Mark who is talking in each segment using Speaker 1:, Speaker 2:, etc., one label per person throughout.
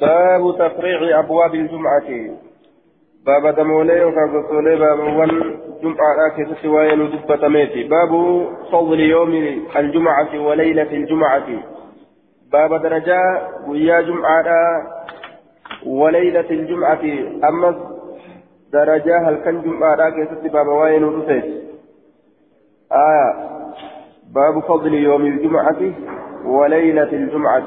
Speaker 1: باب تفريع أبواب الجمعة. باب دمولي وكاغوتولي باب ون جمعة كيف سوايا ندبة ميتي. باب فضل يوم الجمعة وليلة الجمعة. باب درجة ويا جمعة وليلة الجمعة. أما درجة هل كان جمعة كيف باب واين ندبة آه باب فضل يوم الجمعة وليلة الجمعة.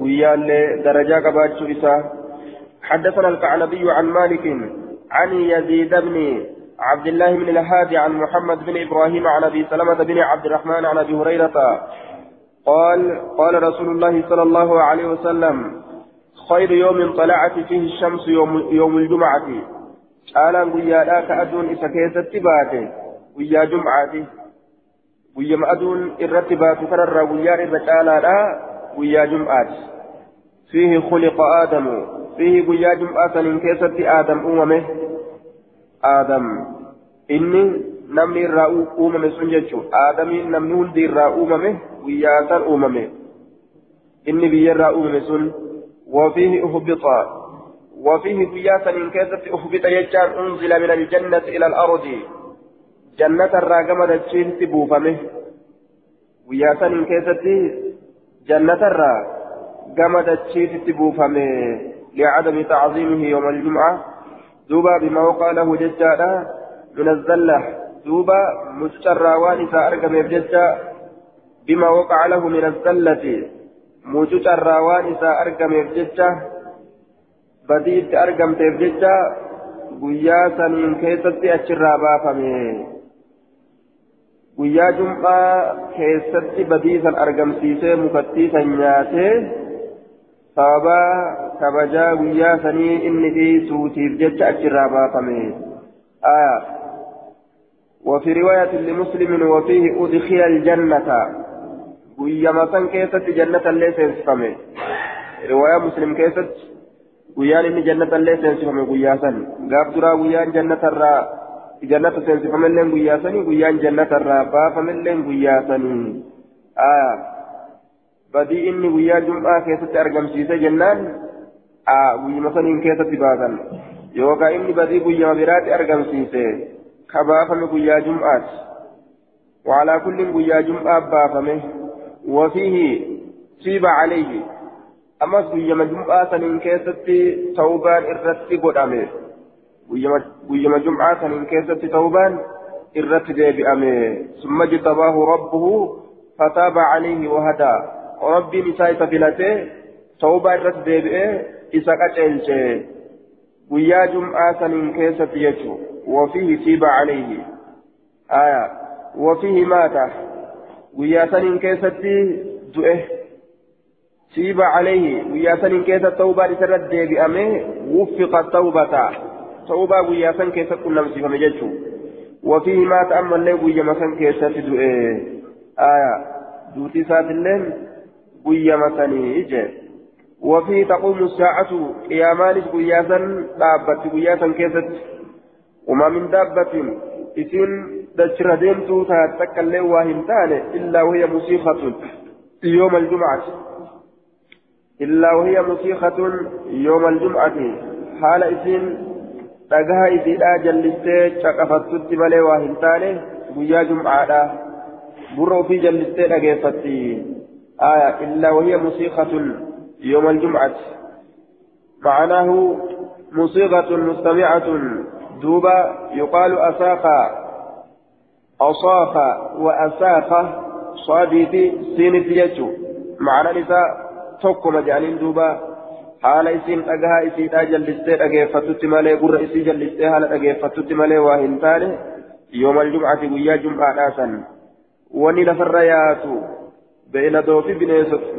Speaker 1: ويا اللي درجة قباتشو إساه حدثنا الكعنبي عن مالك عن يزيد بن عبد الله بن الهادي عن محمد بن إبراهيم عن أبي سلمة بن عبد الرحمن عن أبي هريرة. قال قال رسول الله صلى الله عليه وسلم خير يوم طلعت فيه الشمس يوم, يوم الجمعة. قال ويا ذاك أدون إذا كيست باته ويا جمعة ويا ما أدون الرتبات كرر ويا ويا جمعة فيه خلق آدم فيه قيا جمعة من كيست آدم أممه آدم إني نمني الرأو أممه سنجتشو آدم نمني ولدي الرأو أممه وياسر أممه إني بي الرأو أممه سن وفيه أهبط وفيه قياسا من كيست أهبط يجان أنزل من الجنة الأرض جنة الراقمة تشين تبوفمه وياسا من كيست جنة الراقمة تشين تبوفمه لعدم تعظيمه يوم الجمعة دوبا بما وقع له ججالا من الزلة دوبا مجترى وانسا أرقم بججا بما وقع له من الزلة مجترى وانسا أرقم بججا بديت أرقم بججا guyyaa saniin keessatti achirraa baafame. Guyyaa jum'aa keessatti badiisan argamsiisee mukattiisan nyaatee sababa kabajaa guyyaa sanii inni dhiisuutiif jecha achirraa baafame آية وفي رواية لمسلم وفيه أدخل الجنة ويا مثلا كيست جنة ليس ينسفمه رواية مسلم كيست ويان إن جنة ليس ينسفمه ويا سن قاب درا ويان جنة الرا جنة سينسفمه لين ويا سني ويان جنة الرا بافمه لين ويا سني آية badii inni guyyaa jum'aa keessatti argamsiise jennaan guyyuma saniin keessatti baasan yookaan inni badii guyyama biraatti argamsiise kabaafame guyyaa jum'aati وعلى كل قيا جمعة بافمه وفيه تيب عليه أما قيا جمعة سنين كيست توبان إرتي قدامه قيا جمعة سنين كيست توبان إرتي ديبئامه ثم اجتباه ربه فتاب عليه وهدى rabbiin isaa isa filatee tawbaa irratti deebi'ee isa qaceelche guyyaa jum'aa saniin keessatti jechuun wafiihi tiiba calayhi aya wafiihi maata guyyaa saniin keessatti du'e tiiba calayhi guyyaa saniin keessa tawbaan isa irratti deebi'amee wuffiqa tawbata tawbaa guyyaa san keessatti qunnamsiifame jechuun wafiihi maata ammallee guyyama san keessatti du'e aya duuti isaatillee قيما سنيجه وفي تقوم الساعة قيامان قياسا دابت قياسا كيست وما من دابة إسين دجر ديمتو تتكلم واهمتان إلا وهي موسيقى يوم الجمعة إلا وهي موسيقى يوم الجمعة حال إسين dhagaha isiidhaa jallistee caqafattutti malee waa hin taane guyyaa jum'aadha. Gurra ofii jallistee dhageeffatti. آية إلا وهي موسيقى يوم الجمعة معناه موسيقى مستمعة دوبا يقال أساق أصاخ وأساخ صاديتي سين تيجو معنى نساء توكم جانين دوبا haala isiin dhagahaa isiidhaa jallistee dhageeffatutti malee gurra isii jallistee haala dhageeffatutti malee waa hin taane yoomal jum'ati guyyaa jum'aadhaa san wanni lafarra yaatu beeyladoo fi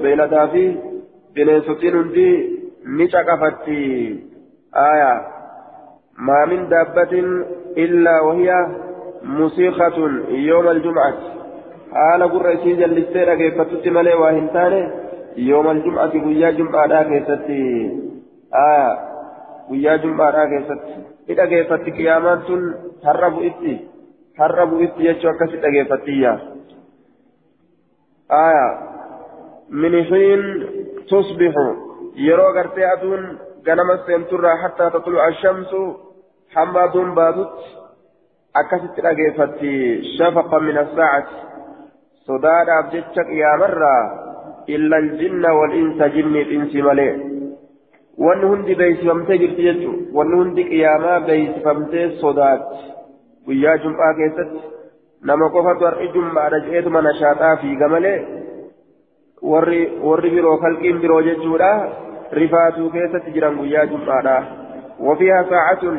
Speaker 1: beeyladaa fi bineensotiin hundi ni caqafatti aya maa min daabbatin illaa wahiya musiiqatun yooma aljumcati haala gurra isii jallistee dhageeffatutti malee waa hin taane yooma aljumcati guyyaa jum'aadhaa keessatti aya guyyaa jum'aadhaa keessatti ni dhageeffatti qiyaamaan tun har'a bu'itti har'a bu'itti jechuu akkasi dhageeffattiyyaa آية من حين تصبح يرو غرتي أدون غنم سنترى حتى تطلع الشمس حماد بادت أكست رقيفتي شفقا من الساعة صداد أبجتك يا مرة إلا الجن والإنس جن الإنس ملئ wanni hundi beeksifamtee jirti jechuudha wanni hundi qiyaamaa beeksifamtee sodaatti guyyaa jum'aa keessatti nama qofatu har'i jum'aadha je'eetuma nashaaxaa fiiga malee warri warri biroo kalqiin biroo jechuudha rifaatuu keessatti jiran guyyaa jum'aadha wafiihaa saacatun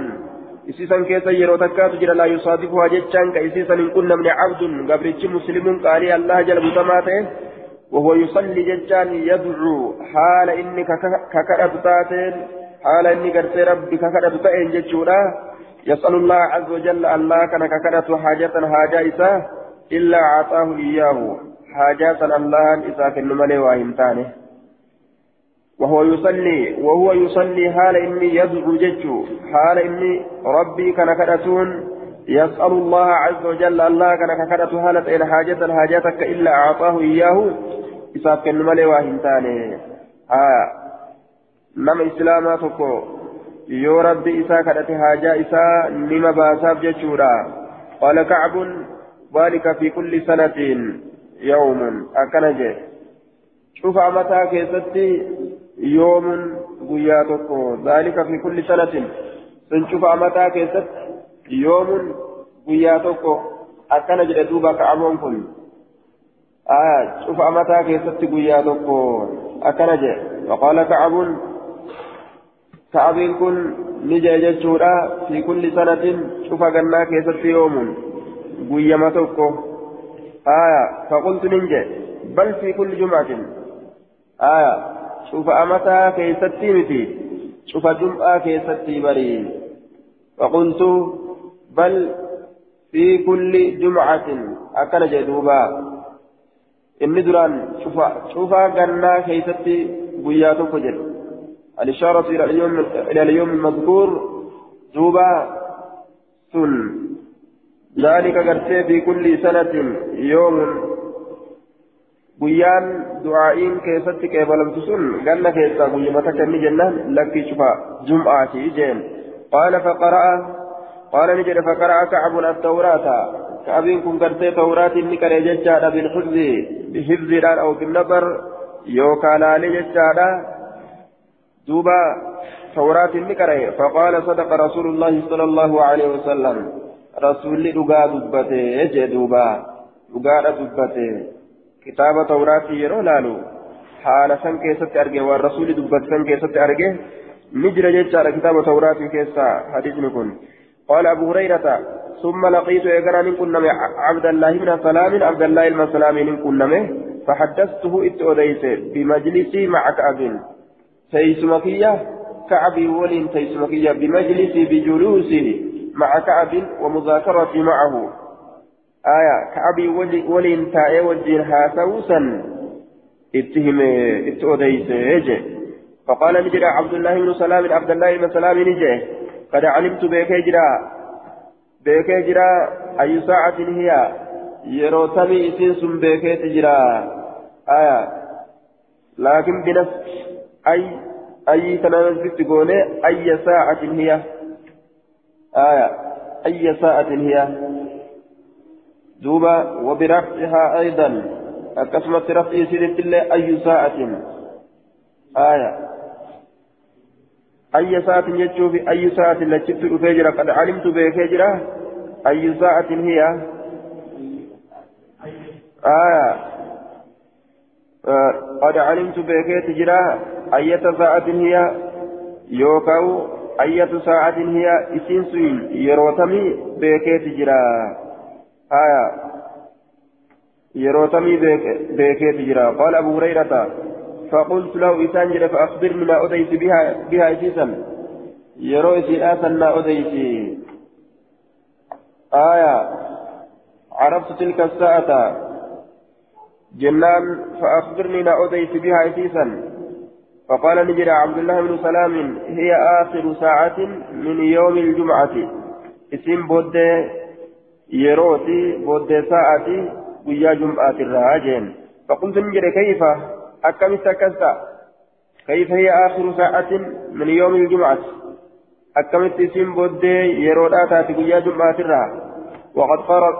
Speaker 1: isiisan keessa yeroo takkaatu jira laa yusaadifuhaa jechaan ka isiisan hin qunnamne cabdun gabrichi muslimuun qaalii allah jala butamaa ta'e وهو يصلي ججان يدعو حال إني ككرة تاتين حال إني قرت ربي ككرة تاتين ججورا. يسأل الله عز وجل الله كان ككرة حاجة حاجة إساه إلا أعطاه إياه. حاجات الله إذا كن ملي وإمتانه وهو يصلي وهو يصلي حال إني يدعو ججو. حال إني ربي كان كرتون يسأل الله عز وجل الله كان ككرة حالة إلى حاجة حاجاتك إلا أعطاه إياه. isaaf kennu malee waa hin taane nama islaamaa tokko yoo rabbi isaa kadhate haajaa isaa nima baasaaf jechuudha qaala kacbun ذلك في كل سنة يوم. أكنجه شوف أمتى كيستي يوم قياتك ذلك في كل سنة. سنشوف أمتى كيست يوم قياتك أكنجه دوبا كعبون كل آه شوف أمتى كيست قيا تقو أكنج وقال كعب كعب كن نجا جتشورا في كل سنة شوف قلنا كيست يوم قيا ما تقو آه فقلت ننجا بل في كل جمعة آه شوف أمتى كيست متي شوف جمعة كيست بري فقلت بل في كل جمعة أكنج دوبا inni duraan cufaa gannaa keeysatti guyyaa tokko jedhe الإشارة إلى اليوم إلى اليوم المذكور دوبا سن ذلك قرتي في كل سنة يوم guyyaan du'aa'iin keessatti qeebalamtu sun ganna keessaa guyyamata kenni jennaan lakkii cufa jum'aati jeen qaala faqara'a ni jedhe faqara'a kacbun attawraata كأبين كن كرتي تورات إني كري ججارة بالحفظ بحفظ الآن أو بالنظر. يوكا لالي ججارة دوبا تورات إني كري فقال صدق رسول الله صلى الله عليه وسلم. رسول لغا دبته. يجي دوبا. لغا دبته. كتاب تورات يرو لالو. حال سن كيست أرجع والرسول دبت سن كيست أرجع نجر ججارة كتاب تورات كيسا. حديث نكون. قال أبو هريرة ثم لقيت إيقنا من كنا عبد الله بن سلام عبد الله بن سلام من كنا فحدثته إتؤديت بمجلسي مع كعب. تيسمكية كعب ولين تيسمكية بمجلسي بجلوسي مع كعب ومذاكرتي معه. آية كعب ولين تائي وجين هاسوسا اتهم اتؤديت فقال نجرى عبد الله بن سلام عبد الله بن سلام نجي قد علمت بك جرا ayyu saacatin hiya yeroo tamii isiin sun beekeeti jira aya laakin binas ay ayyi kana nasitti goone ayya saacatin hiya aya ayya saacatin hiya duuba وبرفعها أيضا أكسمت رفعي سيدت الله أي ساعة آية أي ساعة يجوب أي ساعة لجبت أفجر قد علمت بفجرة أي ساعة هي؟ آه. آه. قد علمت بكيت جرا أية ساعة هي؟ يوكاو. أية ساعة هي؟ إسنسوين يروتمي بكيت آية يروتمي بكيت قال أبو هريرة. فقلت له إسانجر فأخبرني ما أديت بها بها إسيسا يرو إسيرا سنة أديت. آية. عرفت تلك الساعة. جنان فأخبرني لا أديت بها إسيسا فقال نجري عبد الله بن سلام هي آخر ساعة من يوم الجمعة. اسم بود يروتي بود ساعتي ويا جمعة الراجين. فقلت نجري كيف؟ أكملت كذا. كيف هي آخر ساعة من يوم الجمعة؟ أكملت اسم بودي يرودا تقويا جمعة الرها وقد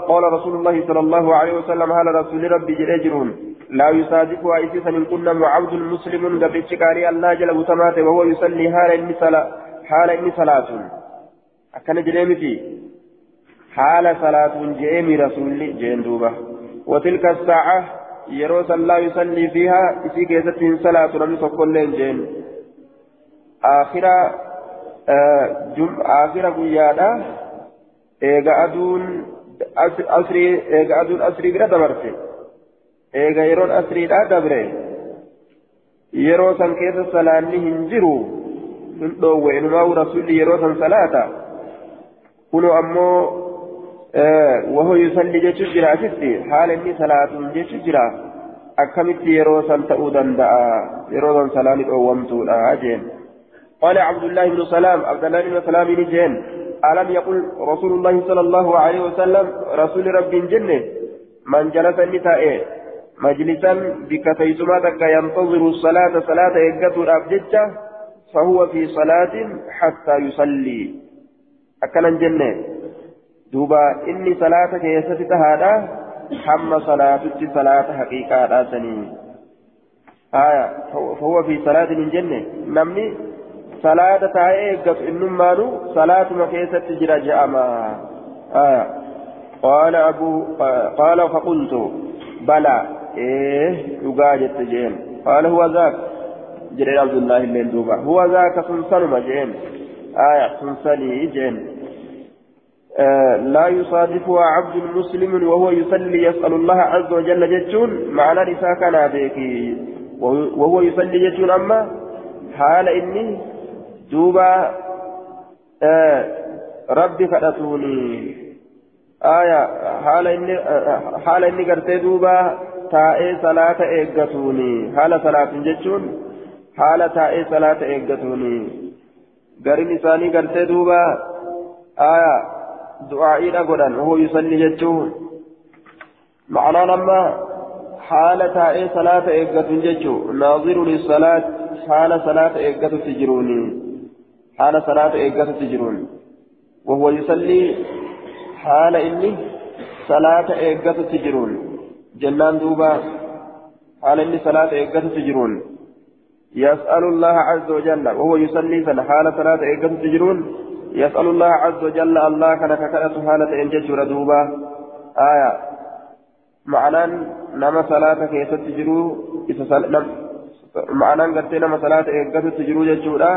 Speaker 1: قال, رسول الله صلى الله عليه وسلم على رسول ربي جريجرون لا يصادفها إسيسا إن كنا معبد مسلم قبل الشكاري الله جل وتماته وهو يصلي حال إني صلاة حال إني صلاة. أكن جريمتي حال صلاة جيمي رسول جين دوبة. وتلك الساعة يرو صلى يصلي فيها إسي كيست صلاة رمي سكولين جين آخرة آه جم آخرة قيادة إيغا أدون أسري إيغا أدون أسري بلا دبرتي إيغا يرون أسري لا دبري يرو سن كيس صلاني هنجرو من دو وإنما رسول يرو سن صلاة كنو أمو وهو يصلي جيش جرا ستي حال إني صلاة جيش جرا أكمت يرو سن تؤدا دعا يرو سن سلام أومتو لا أجين قال عبد الله بن سلام عبد الله بن سلام جين ألم يقل رسول الله صلى الله عليه وسلم رسول رب جنة من جلس النساء مجلسا بكتيتما ينتظر الصلاة صلاة يقتل الأبجدة فهو في صلاة حتى يصلي أكلا جنة دوبا إني صلاة كيست تهادا حم صلاة صلاة حقيقة سني آية فهو في صلاة من جنة نمني صلاة تايقف إنما صلاة ما كيست جرى جاما آية قال أبو قال فقلت بلى إيه يقاجت جين قال هو ذاك جري عبد الله اللين دوبا هو ذاك سنسل مجين آية سنسلي جين لا يصادفها عبد مسلم وهو يصلي يسأل الله عز وجل جتون معنى نساء كان بيكي وهو يصلي جتون أما حال إني دوبا آه ربي فأتوني آية حال إني آه حال إني قرتي دوبا تائي صلاة إيقاتوني حال صلاة جتون حال تائي صلاة إيقاتوني قرين إساني قرتي دوبا آية دعائي أقولا وهو يصلي جتون معنى لما حال تائي صلاة إيقات جتو ناظر للصلاة حال صلاة إيقات تجروني حال صلاة إيقات تجرون وهو يصلي حال إني صلاة إيقات تجرون جنان دوبا حال إني صلاة إيقات تجرون يسأل الله عز وجل وهو يصلي حال صلاة إيقات تجرون يسأل الله عز وجل الله كان ككأة حالة إن ججر دوبا آية. معنى نما صلاة كيف تجرو معنى قلت نما صلاة كيف تجرو ججورا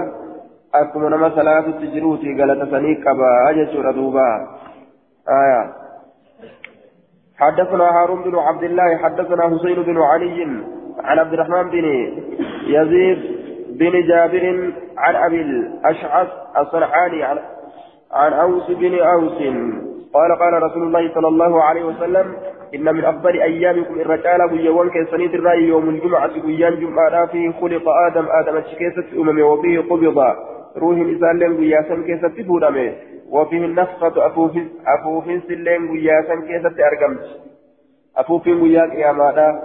Speaker 1: أكما نما صلاة تجرو تي غلطة سنيك أبا ججر دوبا آية. حدثنا هارون بن عبد الله حدثنا حسين بن علي عن عبد الرحمن بن يزيد بن جابر عن أبي الأشعث الصنعاني عن عن أوس بن أوس. قال قال رسول الله صلى الله عليه وسلم إن من أفضل أيامكم الرجال بيوان كيسانيت الرأي يوم الجمعة بيان جمعة فيه خلق آدم آدم الشكيسة أمم وفيه قبض. روح إنسان لن بياسا كيسة فودمه وفيه النفخة أفوف سلين بياسا كيسة أرقمت. أفوف بياك يا ماذا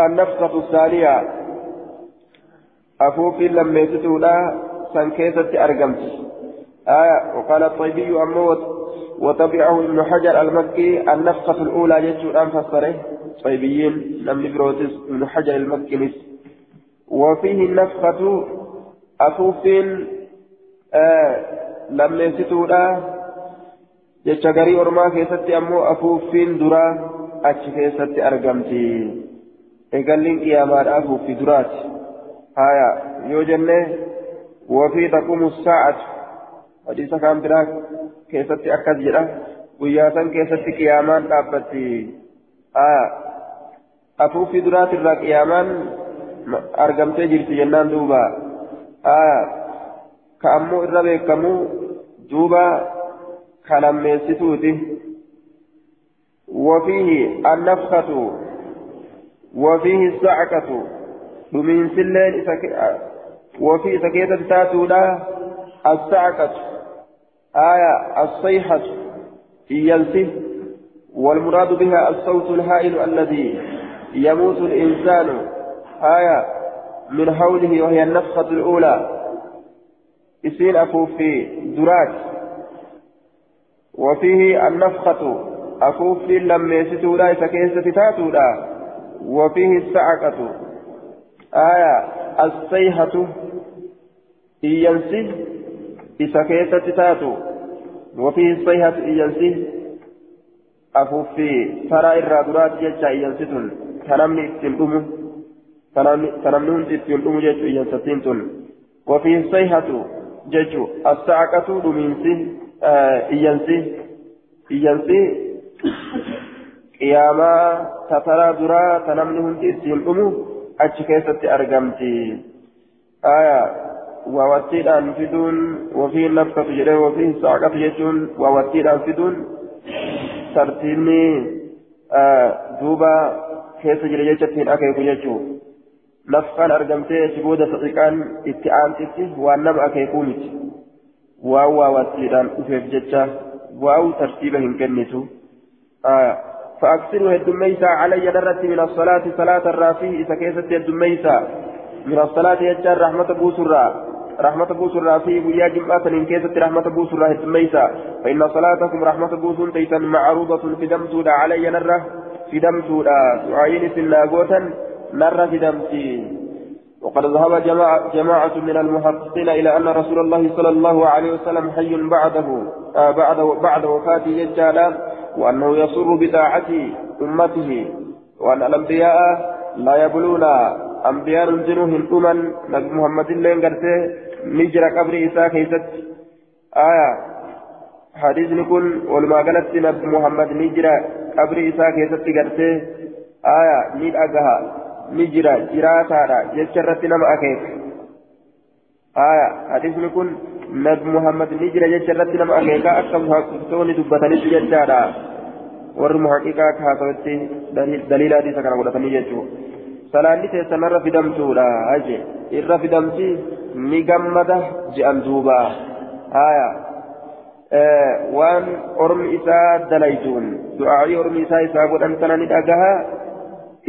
Speaker 1: النفخة الثانية أفوف لما يتتولا سن كيسة أرقمت آية وقال الطيبي أموت وتبعه ابن حجر المكي النفقة الأولى أن فسره طيبيين لم بروتس ابن حجر المكي وفيه النفقة أفوف آه لم يستولا jecha garii ormaa keessatti ammoo afuuffiin duraa achi keessatti argamti. Eegalliin qiyaamaadha afuuffi duraati. Haya yoo jenne wafii taqumu saa'atu hadiisa kaan biraa keessatti akkas jedha guyyaa san keessatti qiyaamaan dhaabbatti afuuffii duraatirraa qiyaamaan argamtee jirti jennaan duuba ka ammoo irra beekamu duuba kalammeessituuti وفيه النفخة وفيه الصعقة دمين سلين وفي سكيتة تاتولا الصعقة آية الصيحة ينسف والمراد بها الصوت الهائل الذي يموت الإنسان آية من حوله وهي النفخة الأولى إسين أفوف في درات وفيه النفخة أفوف في لم يستولا إسكيسة تاتولا وفيه السعقة آية الصيحة إيانسي إسكيسة تاتو وفيه الصيحة إيانسي أفوف في ترى الرادرات جيتشا إيانسي تنمني اتنقمه تنمني هندي اتنقمه جيتشا إيانسي وفيه الصيحة assaaqatu dhumiinsi iyyansi iyyansi qiyaamaa tataraa duraa ta namni hundi ittiin dhumu achi keessatti argamti aya waawattiidhaan fiduun wafii nafkatu jedhee wafii saaqatu jechuun waawattiidhaan fiduun tartiibni duuba keessa jira jechattiin akeeku jechuu nafkaan argamtee achi booda saxiqaan itti aantitti waan nama akeekuu miti waan waawattiidhaan dhufeef jecha waawu tartiiba hin kennitu فأكثروا الدميسة علي نرت من الصلاة صلاة الرافيه إذا كيست الدميسة. من الصلاة يجار رحمة بوسرة رحمة بوسرة في ويا جمعة إن كيست رحمة بوسرة الدميسة. فإن صلاتكم رحمة بوسن تيتا معروضة في دمتودا علي نرة. في دمتودا تعاين سلاغوتا نر في دمتي وقد ذهب جماعة, جماعة من المحققين إلى أن رسول الله صلى الله عليه وسلم حي بعده آه بعد بعد وفاته يجالا وأنه يسر بطاعة أمته وأن الأنبياء لا يبلون. أنبياء جنوهم أمم نبي محمد لين قرته نجر قبر إساء كيست. آية. حديث نكون ولما قالت نبي محمد نجر قبر إساء كيست قرته. آية. نيد أقها. jecha irratti nama akeeka aya hadisni kun nabi muhammad ni jira jecha irratti nama akeeka akka muhaqiqtoonni dubbatanitti jechaadha warri muhaqiqaa kaasawatti daliila hadiisa kana godhatanii jechuu salaanni teessanarra fidamtuudha aje irra fidamti ni gammada je'an duuba aya waan ormi isaa dalaytuun du'aa'ii ormi isaa isaa godhan sana ni dhagaha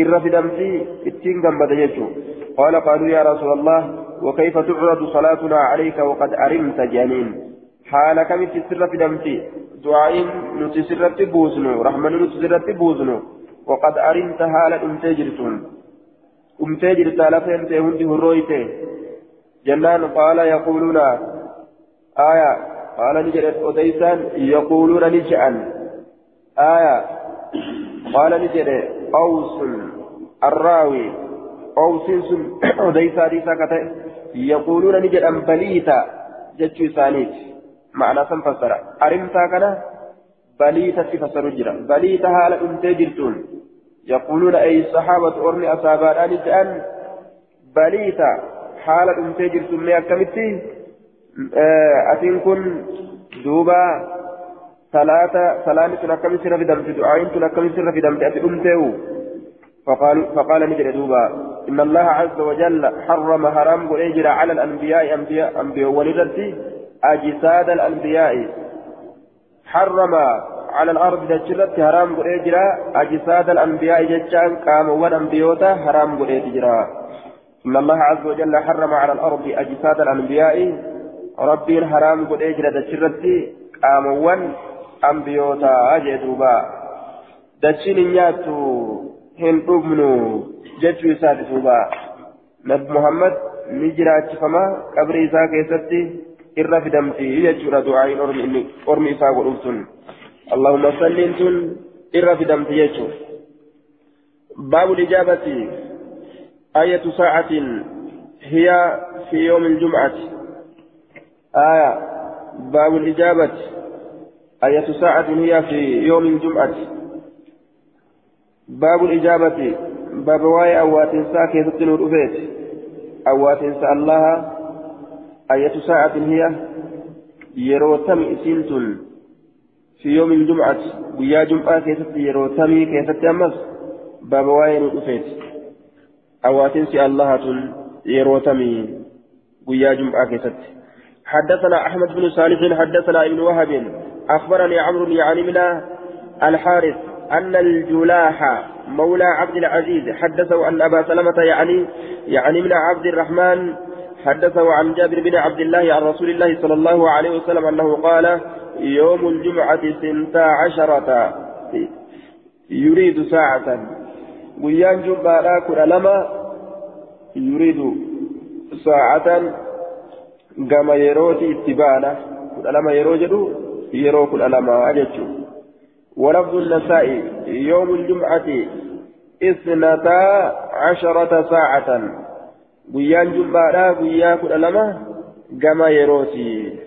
Speaker 1: irra fidamti ittiin gammada jechuun qaala qaaluu yaa rasuula allah وكيف تعرض صلاتنا عليك وقد أرمت جانين حال كمت سر فدمتي دعاء نتسرت بوزنو رحمة نتسرت بوزنو وقد أرمت حال أمتجرتون أمتجرت لفين تهندي هرويته جنان قال يقولون آية قال نجرت أديسان يقولون نجعل آية قال نجرت أوس الراوي أوس أديس حديثا كتئ يقولون نجد أن بليتا جتشو ثانيت معنى سنفسر أرمتا كنا بليتا تفسر جرا بليتا هالا أنتي جرتون يقولون أي الصحابة أرني أصابان أن بليتا حالا أنتي جرتون مي أكمتي أتين كن دوبا ثلاثة ثلاثة نكمل سر في دمت دعاء نكمل سر في دمت أتي أمتيو فقال فقال نجد دوبا إن الله عز وجل حرم حرام قريجر على الأنبياء أنبياء أنبياء ولدتي أجساد الأنبياء. حرم على الأرض جتشرت حرام قريجر أجساد الأنبياء جتشان قام والأنبياء حرام قريجر إن الله عز وجل حرم على الأرض أجساد الأنبياء. ربي الحرام قريجر جتشرت قام والأنبياء أجدوبا نياتو hin dhumnu jechuu isaati duuba nabi muhammad ni jiraachifama qabri isaa keessatti irra fidamti jechuudha du'aayin ormi isaa godhuuf sun allahumma salliin tun irra fidamti jechuu baabu lijaabati ayatu saacatin hiya fi yoomi iljumcati aya baabu lijaabati ayatu saacatin hiya fi yoomi iljumcati باب الإجابة باب واي أواتن ساكي تتنو رفيت أواتن الله أية ساعة هي؟ يروتم إسنتن في يوم الجمعة ويا جمعة كيست يروتمي كيست أمس؟ باب واي رفيت أواتن الله يروتمي ويا جمعة كيست حدثنا أحمد بن صالح حدثنا ابن وهب. أخبرني عمرو يعني من الحارث أن الجلاح مولى عبد العزيز حدثه أن أبا سلمة يعني يعني من عبد الرحمن حدثه عن جابر بن عبد الله عن رسول الله صلى الله عليه وسلم أنه قال يوم الجمعة سنتا عشرة يريد ساعة. ويان جمعة لما يريد ساعة. كما يروتي اتبانا كل لما يروجدو يرو كل لما أجتشو ولفظ النسائي يوم الجمعة اثنتا عشرة ساعة. ويان جمعة ويا كل لما كما يروتي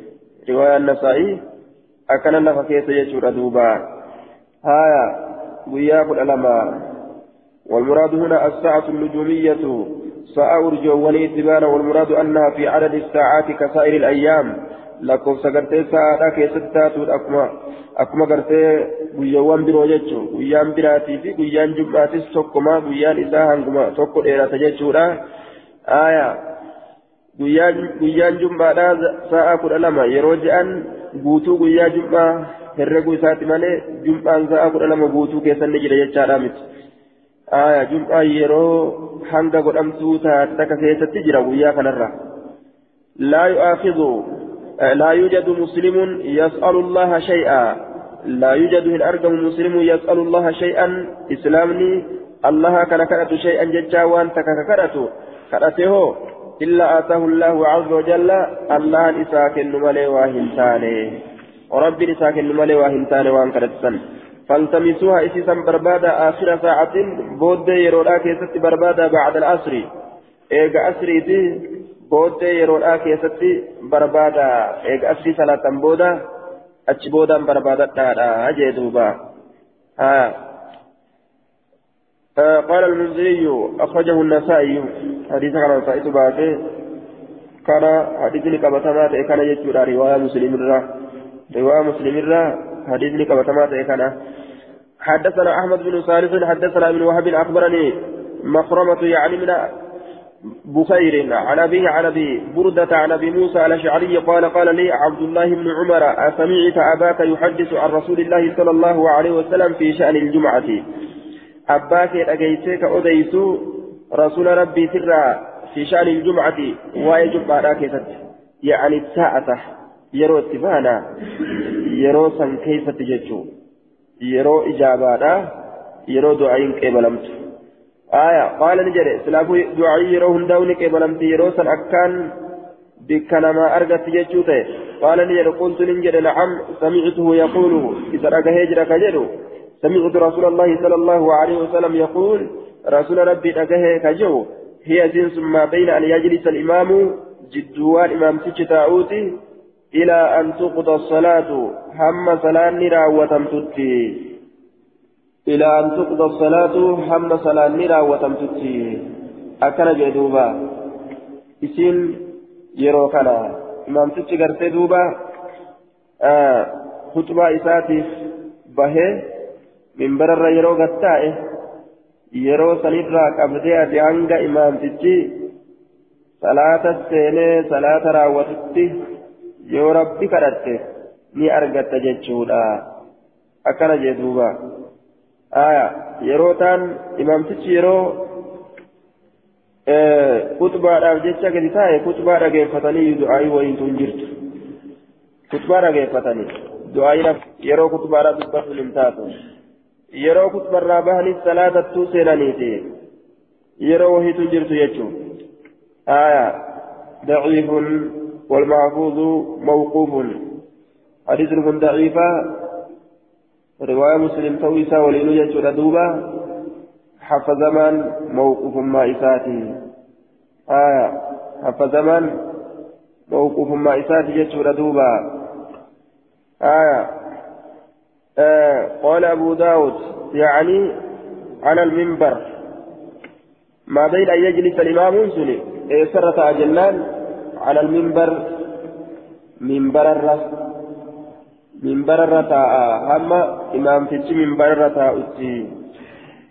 Speaker 1: رواية النسائي akkana lafa keessa jechuudha duuba haya guyyaa kudha lama والمراد هنا الساعة النجومية ساعة أرجووني اتبانا والمراد أنها في عدد الساعات كسائر الأيام لكم سقرتي ساعة كيستات أكما أكما قرتي guyyaawwan biroo jechuun guyyaan biraatii fi guyyaan jummaatis tokkuma guyyaan isaa hanguma tokko dheerata jechuudha aayaa guyyaan jummaadhaa sa'a kudha lama yeroo je'an guutuu guyyaa jum'aa herreguu isaati malee jum'aan sa'a kudha lama guutuu keessan ni jira jechaadha miti. jum'aa yeroo hanga godhamtuu taate takka keessatti jira guyyaa kanarra. لا يؤاخذ لا يوجد مسلم يسأل الله شيئا لا يوجد من أرقم مسلم يسأل الله شيئا إسلامني الله كان كرت شيئا ججا وأنت كرت كرته إلا آتاه الله عز وجل الله إساكن ملي واهنتاني ورب إساكن ملي واهنتاني وان كرتسن فالتمسوها إسيسا بربادا آخر ساعة بود يرولا كيست بربادا بعد العصر إيغا أسريتي بود يرولا كيست بربادا إيغا أسري صلاة بودا أتش بودا بربادا تادا أجيدوبا ها قال المنذري أخرجه النسائي. حديث كان النسائي باكي كان حديث كبتمات كان يجور رواية مسلم الرا رواية مسلم حديث كبتمات كان حدثنا أحمد بن صالح حدثنا ابن وهب أخبرني مخرمة يعني من بخير عن أبيه عن أبي بردة عن أبي موسى الأشعري قال قال لي عبد الله بن عمر أسمعت أباك يحدث عن رسول الله صلى الله عليه وسلم في شأن الجمعة. أباك أجيتك أديسو رسول ربي سرا في شأن الجمعة وأي جمعة راكزت يعني الساعة يرو اتبانا يرو سن كيف تججو يرو إجابة يرو دعين كيبلمت آية قال نجري سلافو دعي يرو هندون كيبلمت يرو سن أكان بكنما أرغت ججوته قال نجري قلت نجري نعم سمعته يقول إذا رأى هجرك جدو سمعت رسول الله صلى الله عليه وسلم يقول رسول ربي أجاه كجو هي جنس ما بين أن يجلس الإمام جدوان إمام تاؤتي إلى أن تقضى الصلاة هم صلاة نرى وتمتتي إلى أن تقضى الصلاة هم صلاة نرى وتمتتي أكن جدوبا إسين يرو كنا إمام قرتي دوبا. آه خطبة إساتي بهي. Minbararra yeroo gattaa'e yeroo sanirraa qabdee ati hanga imaamtichi salaata seenee salaata raawwatutti yoo rabbi kadhatte ni argatta jechuudha akkana jee duuba aya yeroo taan imaamtichi yeroo kutbaadhaaf jecha gadi taa'e kutbaa dhageeffatanii du'aayii wayiitu hin jirtu kutbaa dhageeffatanii du'aayii yeroo kutbaadhaaf dubbatu hin taatu yeroo kutbarraa bahanis salaatattuu seenaniiti. Yeroo wahiitu jirtu jechuun. موقوف حديث من ضعيفة رواية مسلم تويسا ولين يجر دوبا حفظ من موقوف ما إساتي آية حفظ من موقوف ما إساتي يجر دوبا آية آه قال أبو داود يعني على المنبر. ما بين أن يجلس الإمام سني إيه سرة أجلان على المنبر منبر الرس منبر الرتا هم إمام تجي منبر الرتا أتي.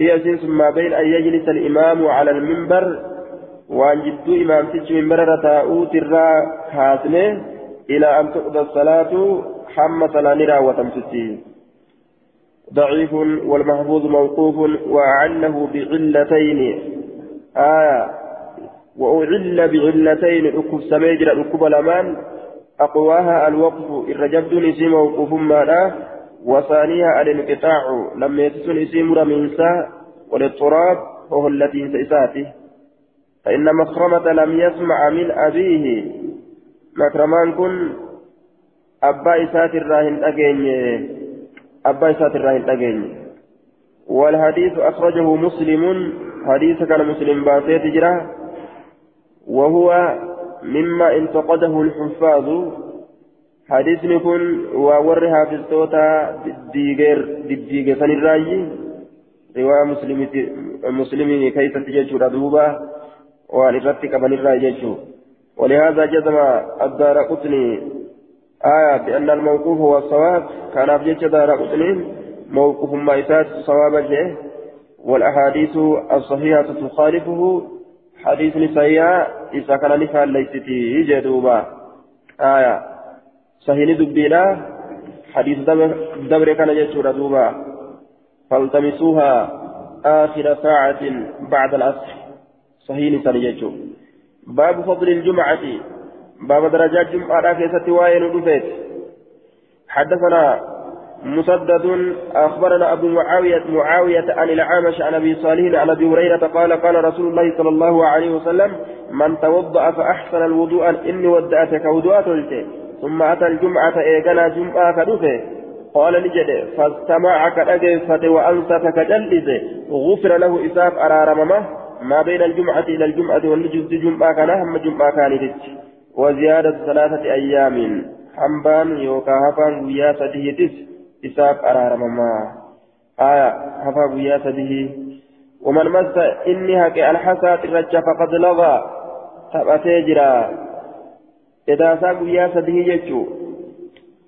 Speaker 1: هي جنس ما بين أن يجلس الإمام على المنبر وأن جدو إمام تجي منبر الرتا أوتي الرا إلى أن تقضى الصلاة حم صلاة وتمتتي ضعيف والمحفوظ موقوف وأعله بعلتين. آية وأعل بعلتين. ركب سميجر ركب الأمان. أقواها الوقف. الرجبد نسي موقوف ماذا؟ وثانيها الانقطاع. لم يتسن اسم رمينسا والاضطراب وهو التي سيساته فإن مخرمة لم يسمع من أبيه. مكرمان كن. أبا إسات الراهن أجيني. أبا إسات الراهن أجيني والحديث أخرجه مسلم. حديث كان مسلم باسيت جرا وهو مما انتقده الحفاظ. حديث كن وورها في الصوتا ديجر ديجر سن الرأي. رواية مسلم كيف تجد دوبا وعن الرتك بن الرأي ولهذا جزم الدار قطني آية بأن الموقوف هو الصواب. كان أبجد دار قطني موقوف ما إسات صوابا جه والأحاديث الصحيحة تخالفه. حديث نسائية. إذا كان نفعل ليستي جدوبا. آية. صحيح دبينا حديث دبر كان يجور دوبا. فالتمسوها آخر ساعة بعد العصر. صحيح نسائية باب فضل الجمعة. باب درجات جمعة كيست وين دفيت حدثنا مسدد أخبرنا أبو معاوية معاوية عن العامش عن أبي صالح عن أبي هريرة قال قال رسول الله صلى الله عليه وسلم من توضأ فأحسن الوضوء إني ودأتك وضوءات ثم أتى الجمعة إيقنا جمعة كدفه قال نجد فاستمع كأجفة وأنصت كجلد غفر له إساف أرارممه ما بين الجمعة إلى الجمعة والنجد جمعة كان هم جمعة كانت وزيادة ثلاثة أيام. حنبان يوكا هفان ويا سديتس إساف أرارمما آية هفا ويا سديه ومن مس إني هكي الحسى الرجة فقد لغى. تبأتي جرا. إذا ساق ويا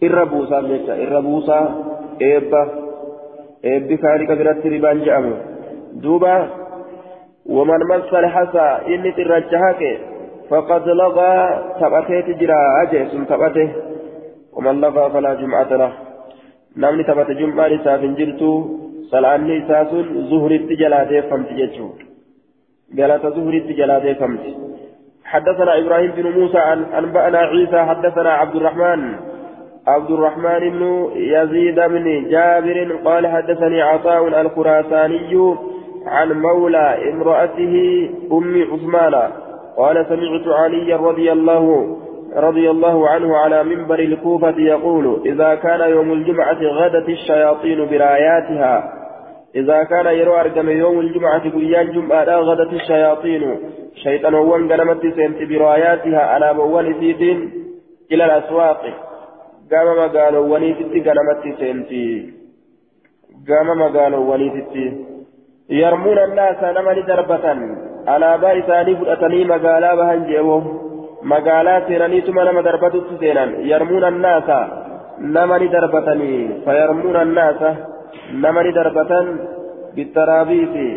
Speaker 1: irra buusaa jecha irra buusaa eebba eebbi kaanii kabiraatti ribaan je'amu duuba ومن مس الحسى إني ترجحك فقد لغى تبتيت جرا أجيس تبته ومن لغى فلا جمعة له. نمني تبت جمعة لساف جرتو سلاني ساس زهر التجلاتي فمت جتشو قالت زهر التجلاتي فمت. حدثنا إبراهيم بن موسى عن أنبأنا عيسى حدثنا عبد الرحمن. عبد الرحمن بن يزيد بن جابر قال حدثني عطاء الخراساني عن مولى امرأته أم عثمان قال سمعت علي رضي الله رضي الله عنه على منبر الكوفة يقول إذا كان يوم الجمعة غدت الشياطين براياتها إذا كان يروى أرقم يوم الجمعة بيان جمعة غدت الشياطين شيطان وان قلمت سنت براياتها على بوان سيتين إلى الأسواق قام مقالوا ونيتي قلمت سنتي قام مقالوا ونيتي يرمون الناس نمني دربة alaabaa isaanii fudhatanii magaalaa bahan je'oo magaalaa seenaniituma nama darbatutti seenan yarmuun annaasa nama ni darbatanii fayarmuun annaasa nama ni darbatan bittaraabiiti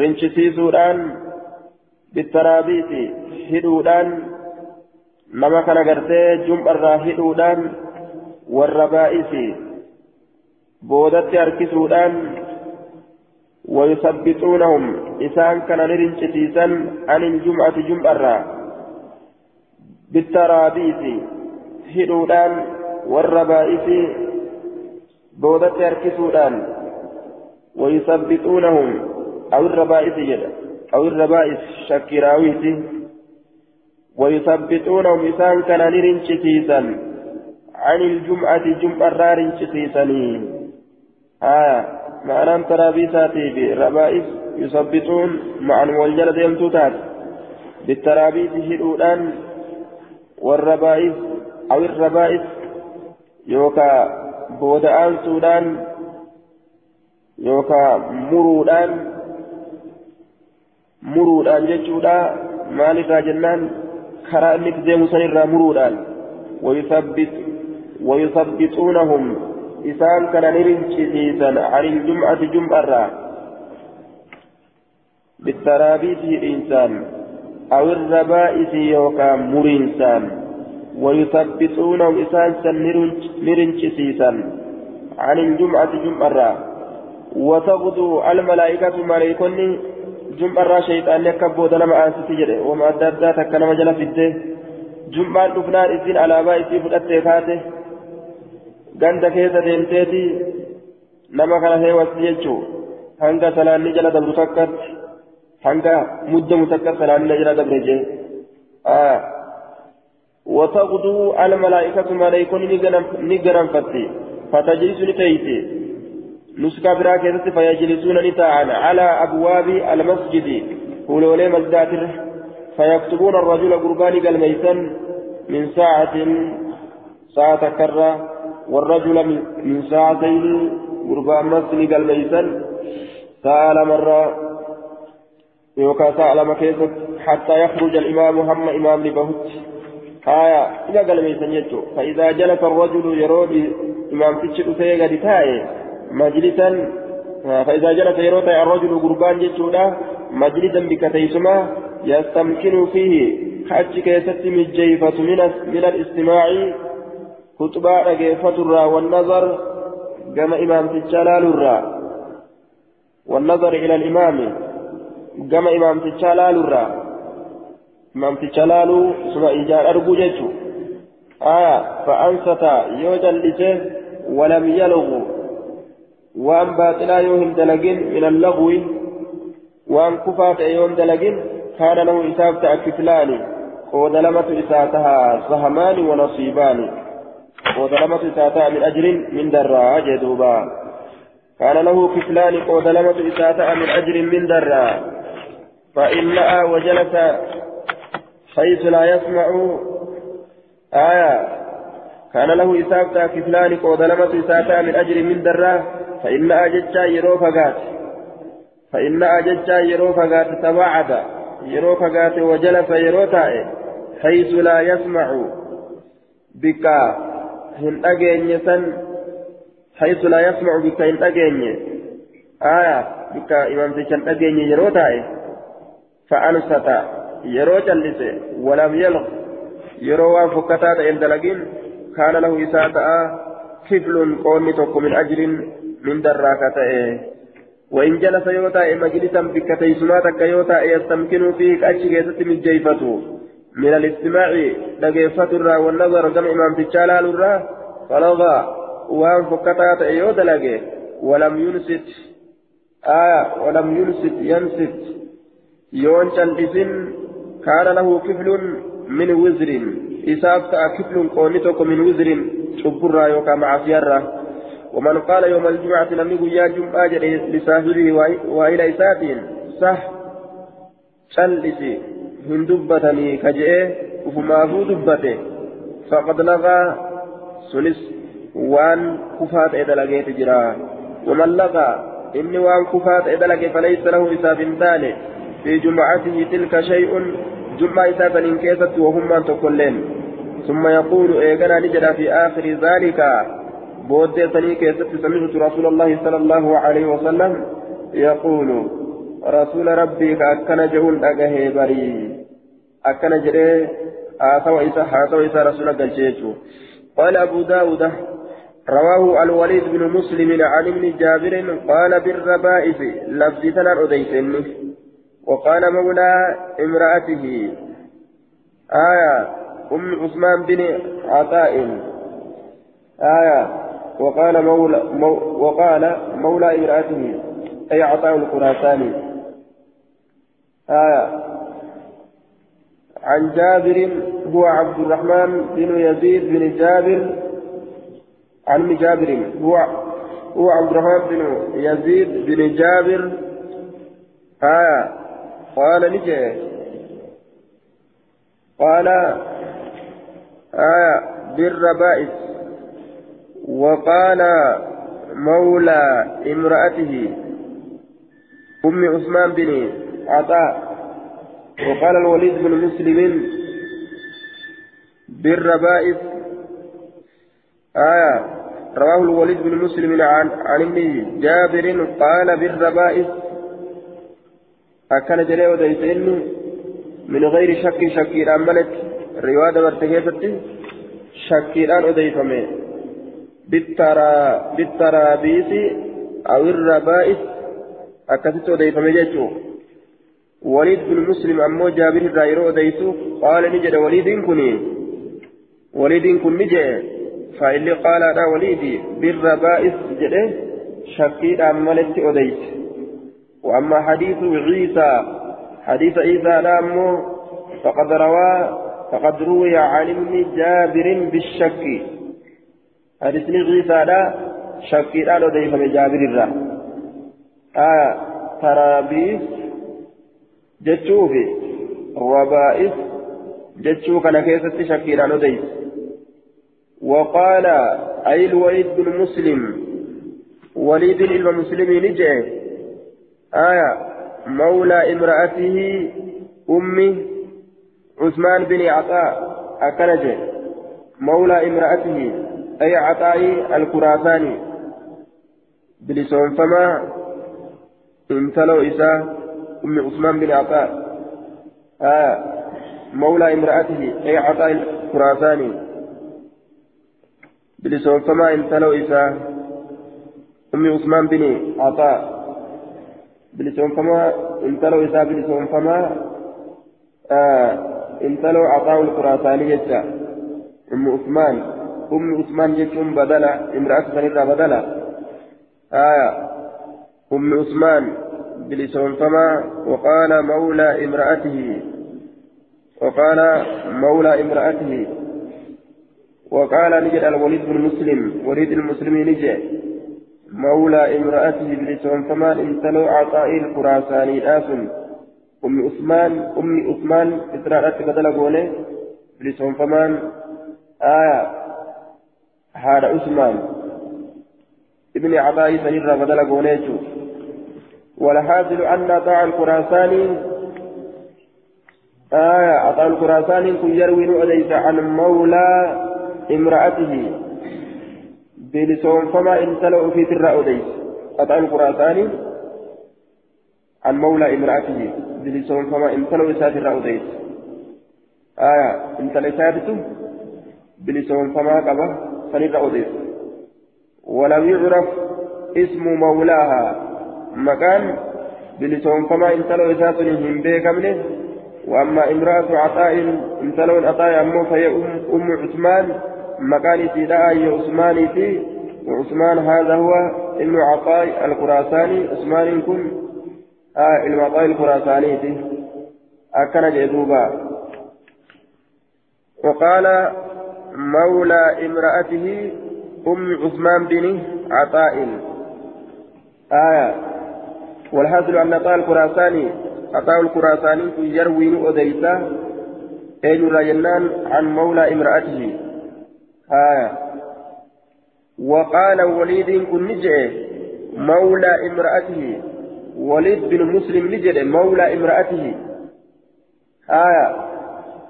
Speaker 1: rincisiisuudhaan bittaraabiiti hidhuudhaan nama kana gartee jum'arraa hidhuudhaan warra baa'isi boodatti harkisuudhaan wayusabbixuunahum إسان كان نرنشتيسا عن الجمعة جمعة بالترابيس هدودان والربائس بودت يركسودان ويثبتونهم أو الربائس جدا أو الربائس شكراويس ويثبتونهم إسان كان نرنشتيسا عن الجمعة جمعة رنشتيسني آه معنى ترابيساتي بربائس يثبتون مع والجلد يمتوتات بالترابيس هدودان والربائس أو الربائس يوكا بودآن سودان يوكا مرودان مرودان جتشودا مالك جنان كرا انك ديمو سنرا مرودان ويثبت ويثبتونهم إسان كان نرنشيسا عن الجمعة جمعة بالترابيس الإنسان أو الربائس يوكا مرينسان ويثبتونهم إسان نرنشيسا عن الجمعة جمعة وتغدو الملائكة ملائكني جمعة شيطان يكبو دلما أنسي جري وما أدى تكنا مجال في الده جمعة دفنان إذن على بائسي فلأتي فاته ganda keessa deemteeti nama kana heewatti jechuun hanga salaanni jala dabru takkatti hanga muddamu takka salaanni jala dabre jee وتغدو الملائكة ملائكة نجرم فتي فتجلس لتيتي نسكا براكزة فيجلسون نتاعا على أبواب المسجد ولولي مزداتر فيكتبون الرجل قربان الميسن من ساعة ساعة كرة والرجل من ساعتين قربان مسجد الميسن سأل مرة يوكا سأل مكيست حتى يخرج الإمام هم إمام لبهت آية إذا قال ميسن يجو فإذا جلس الرجل يرود إمام تشد سيغا دتاي مجلسا فإذا جلس يرود الرجل قربان يجودا مجلسا بكتيسما يستمكن فيه. حج كيست مجيفة من من الاستماع خطبة الرا والنظر كما إمام تجلال الرا. والنظر إلى الإمام. كما إمام تجلال الرا إمام تجلال ثم إيجار أرجو جيتو آية فأنصت يوجد لسه ولم يلغوا وأن باطلا يوهم دلقين من اللغو وأن كفات يوم دلقين كان له إساف تأكفلان ودلمة إساتها سهمان ونصيبان ودلمة إساتها من أجر من درا جدوبا كان له كفلان ودلمة إساتها من أجر من درا فإن لأى وجلس حيث لا يسمع. آية. كان له إساف كفلان ودلمة إساتها من أجر من درا فإن أججا يرو فقات. فإن أججا يرو فقات. تباعد يرو فقات وجلس يرو حيث لا يسمع. بك هن أجيني حيث لا يسمع بك هن أجيني آية. بك إمام تشن أجيني يرو فأنست يرو جلس ولم يلغ. يرو فكتات إندلقين كان له إساءة. كفل قومي من أجر من دراكته وإن جلس يوتا مجلسا بكتيسماتك يوتا يستمكن فيه كأتش كيست من من الاستماع لقيفة الرا والنظر كما إمام تجالال الرا. فلغى. وان فكتات يوتا لقي. ولم ينست آية. ولم ينست ينست يون شلسن كان له كفل من وزر. إساف كفل قونتك من وزر. شبرا يوكا مع ومن قال يوم الجمعة لم يقل يا جمعة لصاحبه وإلى إساتين صح شلسي هن دبتني كجئ وفمافو دبته. فقد لغى سنس. وان كفات إذا لقيت ومن لغى. إني وان كفات إذا لقي فليس له إساف ثاني. في جمعته تلك شيء جمعة إسافا إن كيست وهم من تقولين. ثم يقول إيقنا نجد في آخر ذلك بودي سني كيست سمعت رسول الله صلى الله عليه وسلم يقول رسول ربي كأكن جهون أجه بري. أكن جري آثوا إسا حاثوا إسا رسول قلشيتو قال أبو داود رواه الوليد بن مسلم عن ابن جابر قال بالربائف لفظ تنر أديسني. وقال مولى امرأته آية أم عثمان بن عطاء. آية وقال مولى مو وقال مولى امرأته أي عطاء الخراساني آية عن جابر هو عبد الرحمن بن يزيد بن جابر عن جابر هو هو عبد الرحمن بن يزيد بن جابر. آية قال نجي. قال آية بالربائس. وقال مولى امرأته أم عثمان بن عطاء. وقال الوليد بن مسلم بالربائس. آية رواه الوليد بن مسلم عن عن ابن جابر قال بالربائس. أكن جري وديسين من غير شك شك الأملت رواية مرتكزت شك الآن أديفمه بالترا بالترابيس أو الربائس أكثت أديفم جيتشو وليد بن مسلم أمو جابر الرائرو أديسو قال نجد وليد كني وليد كن نجد فإلي قال أنا وليدي بالربائس جده شكيد أمالت أديس وأما حديث عيسى حديث عيسى نامو فقد روى فقد روي عن ابن جابر بالشك. حديث عيسى لا شكيد أنا أديس من جابر الرائرو آه ترابيس جتشوفي ربائس جتشو كان كيست شكيلا نديس وقال أي الوليد بن مسلم وليد المسلم نجي آية مولى امرأته أمي عثمان بن عطاء أكنجي مولى امرأته أي عطاء الكراساني بلسون فما انتلو إساء أم عثمان بن عطاء. آه مولى امرأته أي عطاء الخراساني بلسون فما انتلو إساء أم عثمان بن عطاء. بلسون فما انتلو إساء بلسون فما آه انتلو عطاء الخراساني يجا أم عثمان أم عثمان يجون بدلا امرأة سنة بدلا آه أم عثمان بلسون فما وقال مولى امرأته وقال مولى امرأته وقال نجد الوليد بن مسلم وليد المسلم نجد مولى امرأته بلسون فما انتلو عطاء الخراساني. آس أم عثمان أم عثمان إسرائيل بدل قوله بلسون فمان آية. هذا عثمان. ابن عطاء سنير بدل قوليتو والحاصل أن طاع الخراساني آية. عطاء الخراساني كن يروي عن مولى امرأته. بلسون فما انتلوا في ترى أليس عطاء الخراساني عن مولى امرأته بلسون فما انتلوا إسات ترى أليس آية انتلوا إساتته بلسون فما قبه فنرى أليس ولم يعرف اسم مولاها مكان بلسون فما انتلو إسات هم بيكمنه وأما امرأة عطاء انتلو عطاء أمه فهي أم, أم عثمان مكان سيداء عثمان في. وعثمان هذا هو ابن عطاء الخراساني. عثمان كن آه ابن عطاء الخراساني في. أكن جدوبا وقال مولى امرأته أم عثمان بن عطاء. آية. والحاصل أن عطاء الخراساني عطاء الخراساني يروي أديسا أين رجلان عن مولى امرأته؟ آية. وقال وليد كن نجع مولى امرأته. وليد بن مسلم نجد مولى امرأته. آية.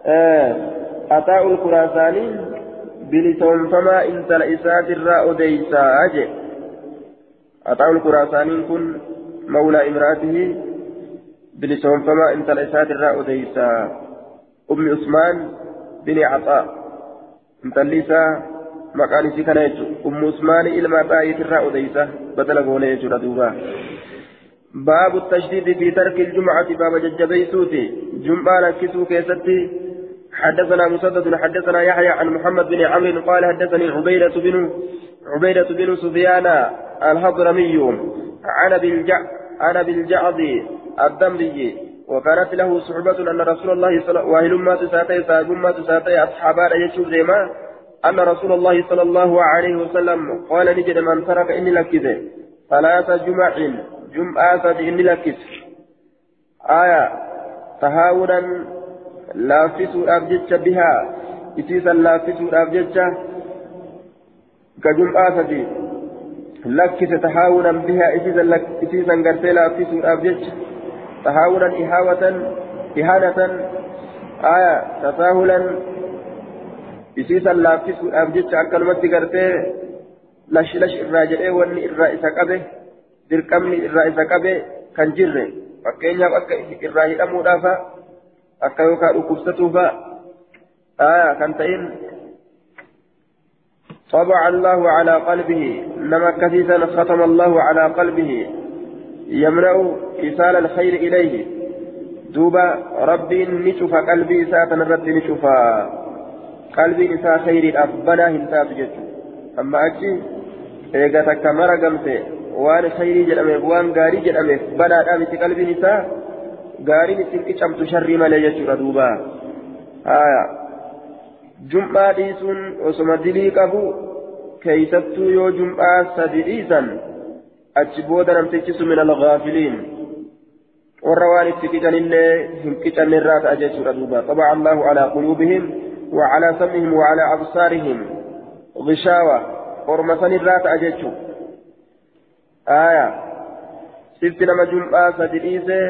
Speaker 1: آه. عطاء الخراساني بلسون فما انت لإسات الراء ديسا. أجي عطاء الخراساني كن مولى امرأته بلسون فما انت لإسات الراء ديسا. أم عثمان بن عطاء. انت ليسا مقال سي كان أم عثمان إلما عطاء الراء ديسا بدل قولي دوبا باب التشديد في ترك الجمعة باب ججبي سوتي جمعة كسو كيستي حدثنا مسدد حدثنا يحيى عن محمد بن عمرو قال حدثني عبيدة بن عبيدة بن سفيان الهضرمي عن بالجع عن الدمري وكانت له صحبة أن رسول الله صلى الله عليه وسلم ما تساتي صاحب تساتي أصحابا يشوف زيما أن رسول الله صلى الله عليه وسلم قال نجد من ترك إني لكذا ثلاث جمع جمعة إني لكذا آية تهاونا laaffisuudhaaf jecha bihaa isiisan laaffisuudhaaf jecha ka jum'aa sadi lakkise tahaawunan bihaa isiisan gartee laaffisuudhaaf jecha tahaawunan ihaawatan ihaanatan aya tasaahulan isiisan laaffisuudhaaf jecha akkanumatti gartee lash lash irraa jedhee wanni irraa isa qabe dirqamni irraa isa qabe kan jirre fakkeenyaaf akka irraa hidhamuudhaafa akka yookaan dhukkubsatuufa aya kan ta'in طبع الله على قلبه نما كثيرا ختم الله على قلبه يمنع إيصال الخير إليه. دوبا ربي نشوف قلبي إساءة نرد نشوف قلبي إساءة خير أبنا هنتات جدو أما أجي إيغا تكمر قمت وان خيري جدامي وان غاري جدامي بنا دامي قلبي نساء غاري نسين كشمت شر ما ليجو دوبا. آية. osoma dilii qabu keeysattuu yoo jum'aa sadi dhiisan algaafiliin warra waan itti qicanillee hin qicanne irraa ta'a jechuudha duuba طبع الله على قلوبهم وعلى سمعهم وعلى أبصارهم غشاوة أرمسان الرات أجتشو آية جمعة سدريسة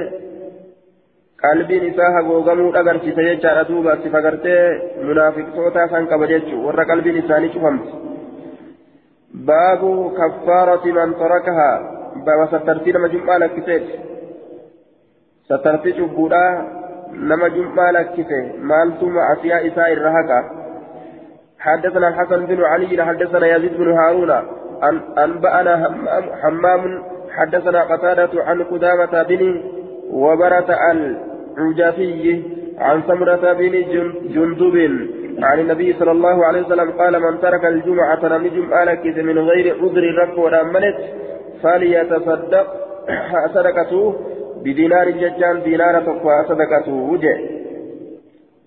Speaker 1: qalbiin isaa hagoogamuu agarsiisa jechaadha duuba si fagartee munaafiqtoota san qaba jechuun warra qalbiin isaanii cufamti baabu kaffaarati man tarakahaa baaba sattartii nama jum'aa lakkiseeti sattartii cubbuudhaa nama jum'aa lakkise maaltu ma'asiyaa isaa irra haqa حدثنا الحسن بن علي حدثنا يزيد بن هارون أنبأنا حمام حدثنا قتادة عن قدامة بن وبرة عجافي عن سمرة بن جندب عن النبي صلى الله عليه وسلم قال من ترك الجمعة لم جمعة لك من غير عذر رب ولا ملت فليتصدق صدقته بدينار ججان دينار تقوى صدقته. وجه.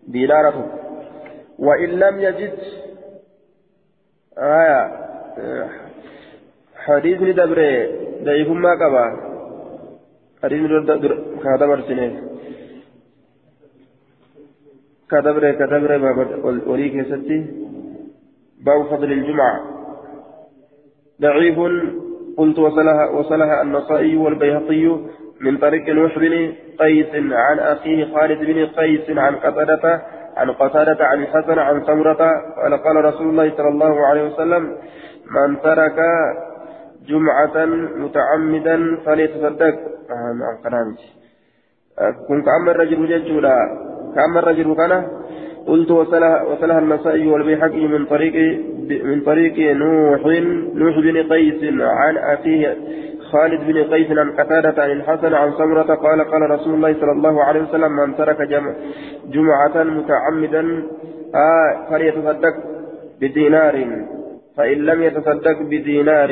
Speaker 1: دينار وإن لم يجد. آية. حديث لدبره ضعيف ما قبا حديث لدبره كهذا سنين كدبر كدبر وليك ستي باب فضل الجمعة ضعيف قلت وصلها وصلها النصائي والبيهقي من طريق نوح بن قيس عن أخيه خالد بن قيس عن قتادة عن قتادة عن الحسن عن سمرة قال قال رسول الله صلى الله عليه وسلم من ترك جمعة متعمدا فليتصدق آه نعم كلامك كن كأما الرجل ججولا كأما الرجل كان قلت وصلها النسائي والبيحقي من طريق من طريق نوح نوح بن قيس عن أخيه خالد بن قيس عن قتادة عن الحسن عن سمرة قال قال رسول الله صلى الله عليه وسلم من ترك جمع جمعة متعمدا آه فليتصدق بدينار. فإن لم يتصدق بدينار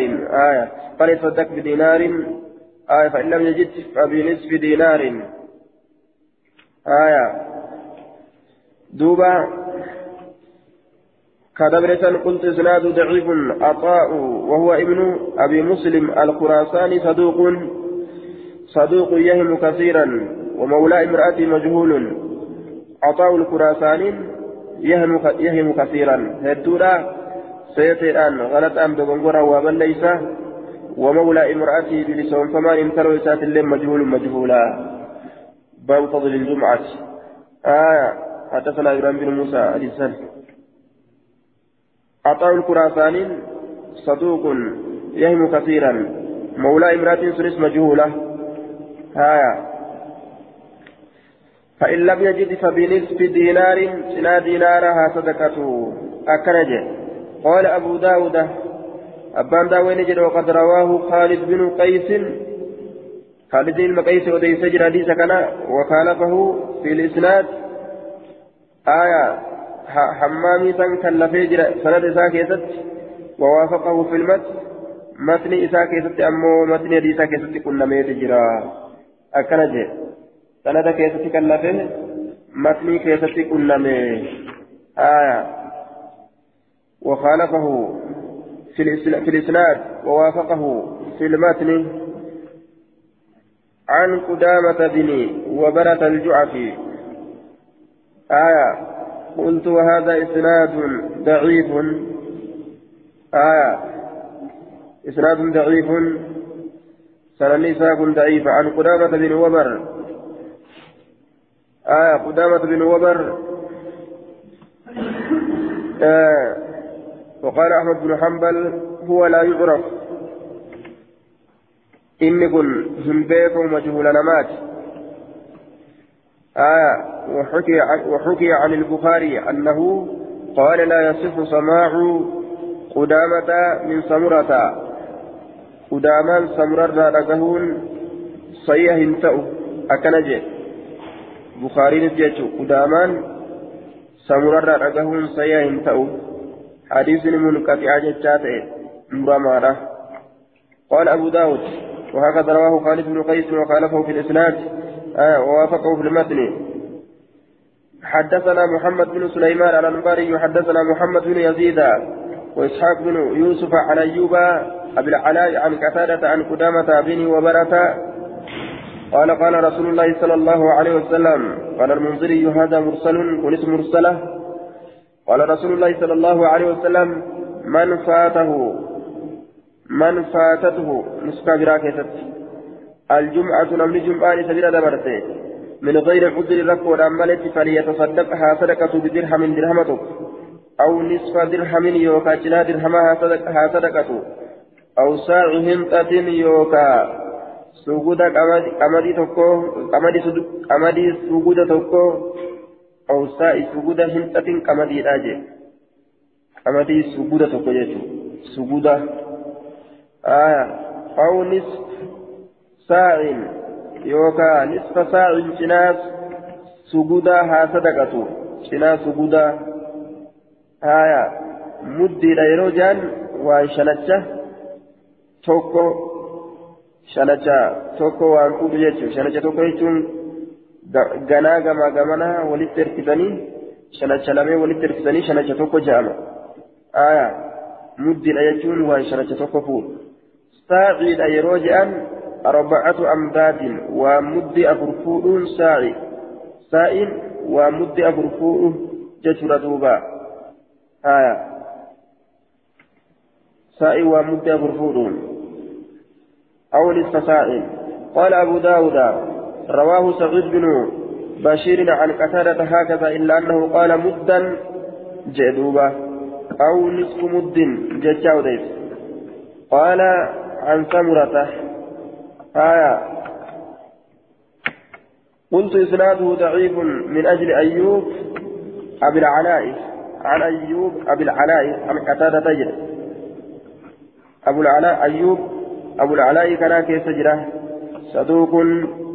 Speaker 1: آية. فليتصدق بدينار آية. فإن لم يجد فبنصف دينار. آية. دوبا كدبرة قلت إسناد ضعيف عطاء وهو ابن أبي مسلم الخراساني صدوق صدوق يهم كثيرا ومولى امرأة مجهول. عطاء الخراساني يهم يهم كثيرا. هدولا سيتيران غلط أم بغنغورا ومن ليس ومولى امرأته بلسان فمان امتلوا إسات الليل مجهول مجهولا. باب فضل الجمعة. آية حدثنا إبراهيم بن موسى الإنسان عطاء الكراساني صدوق يهم كثيرا. مولى امرأة سنس مجهولة. هايا. فإن لم يجد فبنصف دينار سنا دينارها صدقته أكنج قال أبو داود. أبان داوين جد وقد رواه خالد بن قيس. خالد بن قيس وديس جرى حديث وخالفه في الإسناد. آية حمامي سن كلفي جرى سند إساء كيست ووافقه في المت متن إساء كيست أمو متن يدي إساء كيست كنا ميت جرى أكنج سند كيست كلفي متن كيست كنا ميت آية. وخالفه في الإسناد ووافقه في المتن عن قدامة بن وبرة الجعفي. آية. قلت وهذا إسناد ضعيف. آية. إسناد ضعيف. سنن ساق ضعيف. عن قدامة بن وبر. آية. قدامة بن وبر. آه. وقال أحمد بن حنبل هو لا يعرف. إني كن هم بيكم مجهول نمات آية وحكي عن, وحكي عن البخاري أنه قال لا يصح سماع قدامة من سمرة. قدامان سمرة رقهون صيح انتأو أكنجي بخاري نتيجو قدامان سمرة رقهون صيح انتأو حديث منقطع جتات مرمارة قال أبو داود. وهكذا رواه خالد بن قيس وخالفه في الإسناد. آه ووافقه في المتن. حدثنا محمد بن سليمان على الأنباري وحدثنا محمد بن يزيد وإسحاق بن يوسف عن أيوب أبي العلاء عن قتادة عن قدامة بن وبرة. قال قال رسول الله صلى الله عليه وسلم قال المنذري هذا مرسل وليس مرسلة. قال رسول الله صلى الله عليه وسلم من فاته من فاتته نسكا براكزت الجمعة نمني جمعان سبيل دبرته من غير عذر رك والأمالة فليتصدقها صدقة بدرهم درهمتك أو نصف درهم يوكا جنا درهمها صدقها صدقة. أو ساع هنطة يوكا. سوغودا قمدي توكو قمدي قمدي سوغودا توكو. أو ساع سوغودا هنطة قمدي راجي قمدي سوغودا توكو جيتو. سوغودا آية أو نصف ساع يوكا نصف ساع جناس سجودا ها صدقته جناس سجودا آية مدي ليرو جان وان شنچة توكو شنچة توكو وان كودو يجو شنچة توكو يجون ganaa gamaa gamanaa walitti hirkisanii shanacha lamee walitti hirkisanii shanacha tokko ja'ama aya muddiidha jechuun waan shanacha tokko fuudhu saaciidha yeroo je'an أربعة أمداد ومد أفرفود ساعي. سائل ومد أفرفود جسر دوبا. آية. سائل ومد أفرفود أو نصف سائل قال أبو داود رواه سعيد بن بشير عن قتادة هكذا إلا أنه قال مدا جدوبا أو نصف مد جتشاوديس قال عن ثمرته آية. قلت إسناده ضعيف من أجل أيوب أبي العلاء. عن أيوب أبي العلاء. عن قتادة تجد. أبو العلاء أيوب أبو العلاء كان كيف جرى صدوق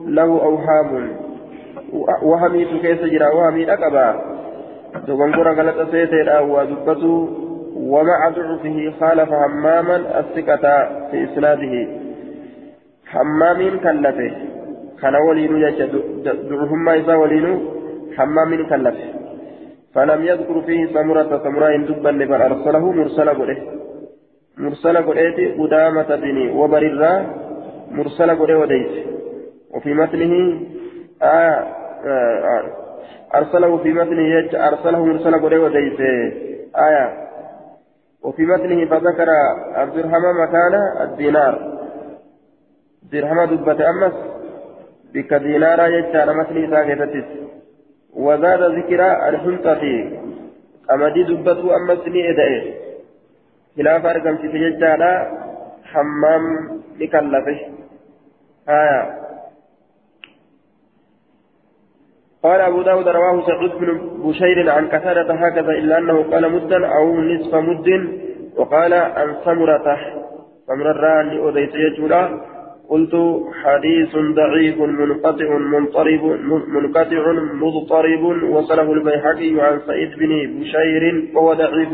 Speaker 1: له أوهام. وهميت كيف جرى وهمي أكبا دوغنغورا غلط سيتيرا. ودبته. ومع ضعفه خالف هماما الثقة في إسناده. حمامين كلفه كان ولينو جاء دعوهما إذا ولينو حمامين كلفه فلم يذكر فيه سمرة سمراء دبا بل أرسله مرسل قده مرسل قده قدامة بني وبررا مرسل قده وديس وفي متنه آه آه أرسله في متنه أرسله مرسل قده وديس آية وفي متنه فذكر عبد الرحمن مكان الدينار درهم دبت أمس بك دينارا يجعل مثل إساءة وزاد ذكر الحنطة أمدي دبت أمس لإدائه خلاف أرقم في يجعل حمام لكلفه آية قال أبو داود رواه سعود بن بشير عن كثرة هكذا إلا أنه قال مدا أو نصف مد وقال عن ثمرة. ثمرة لأوديت يجولا. قلت حديث ضعيف منقطع منطرب منقطع مضطرب وصله البيحقي عن سعيد بن بشير وهو ضعيف.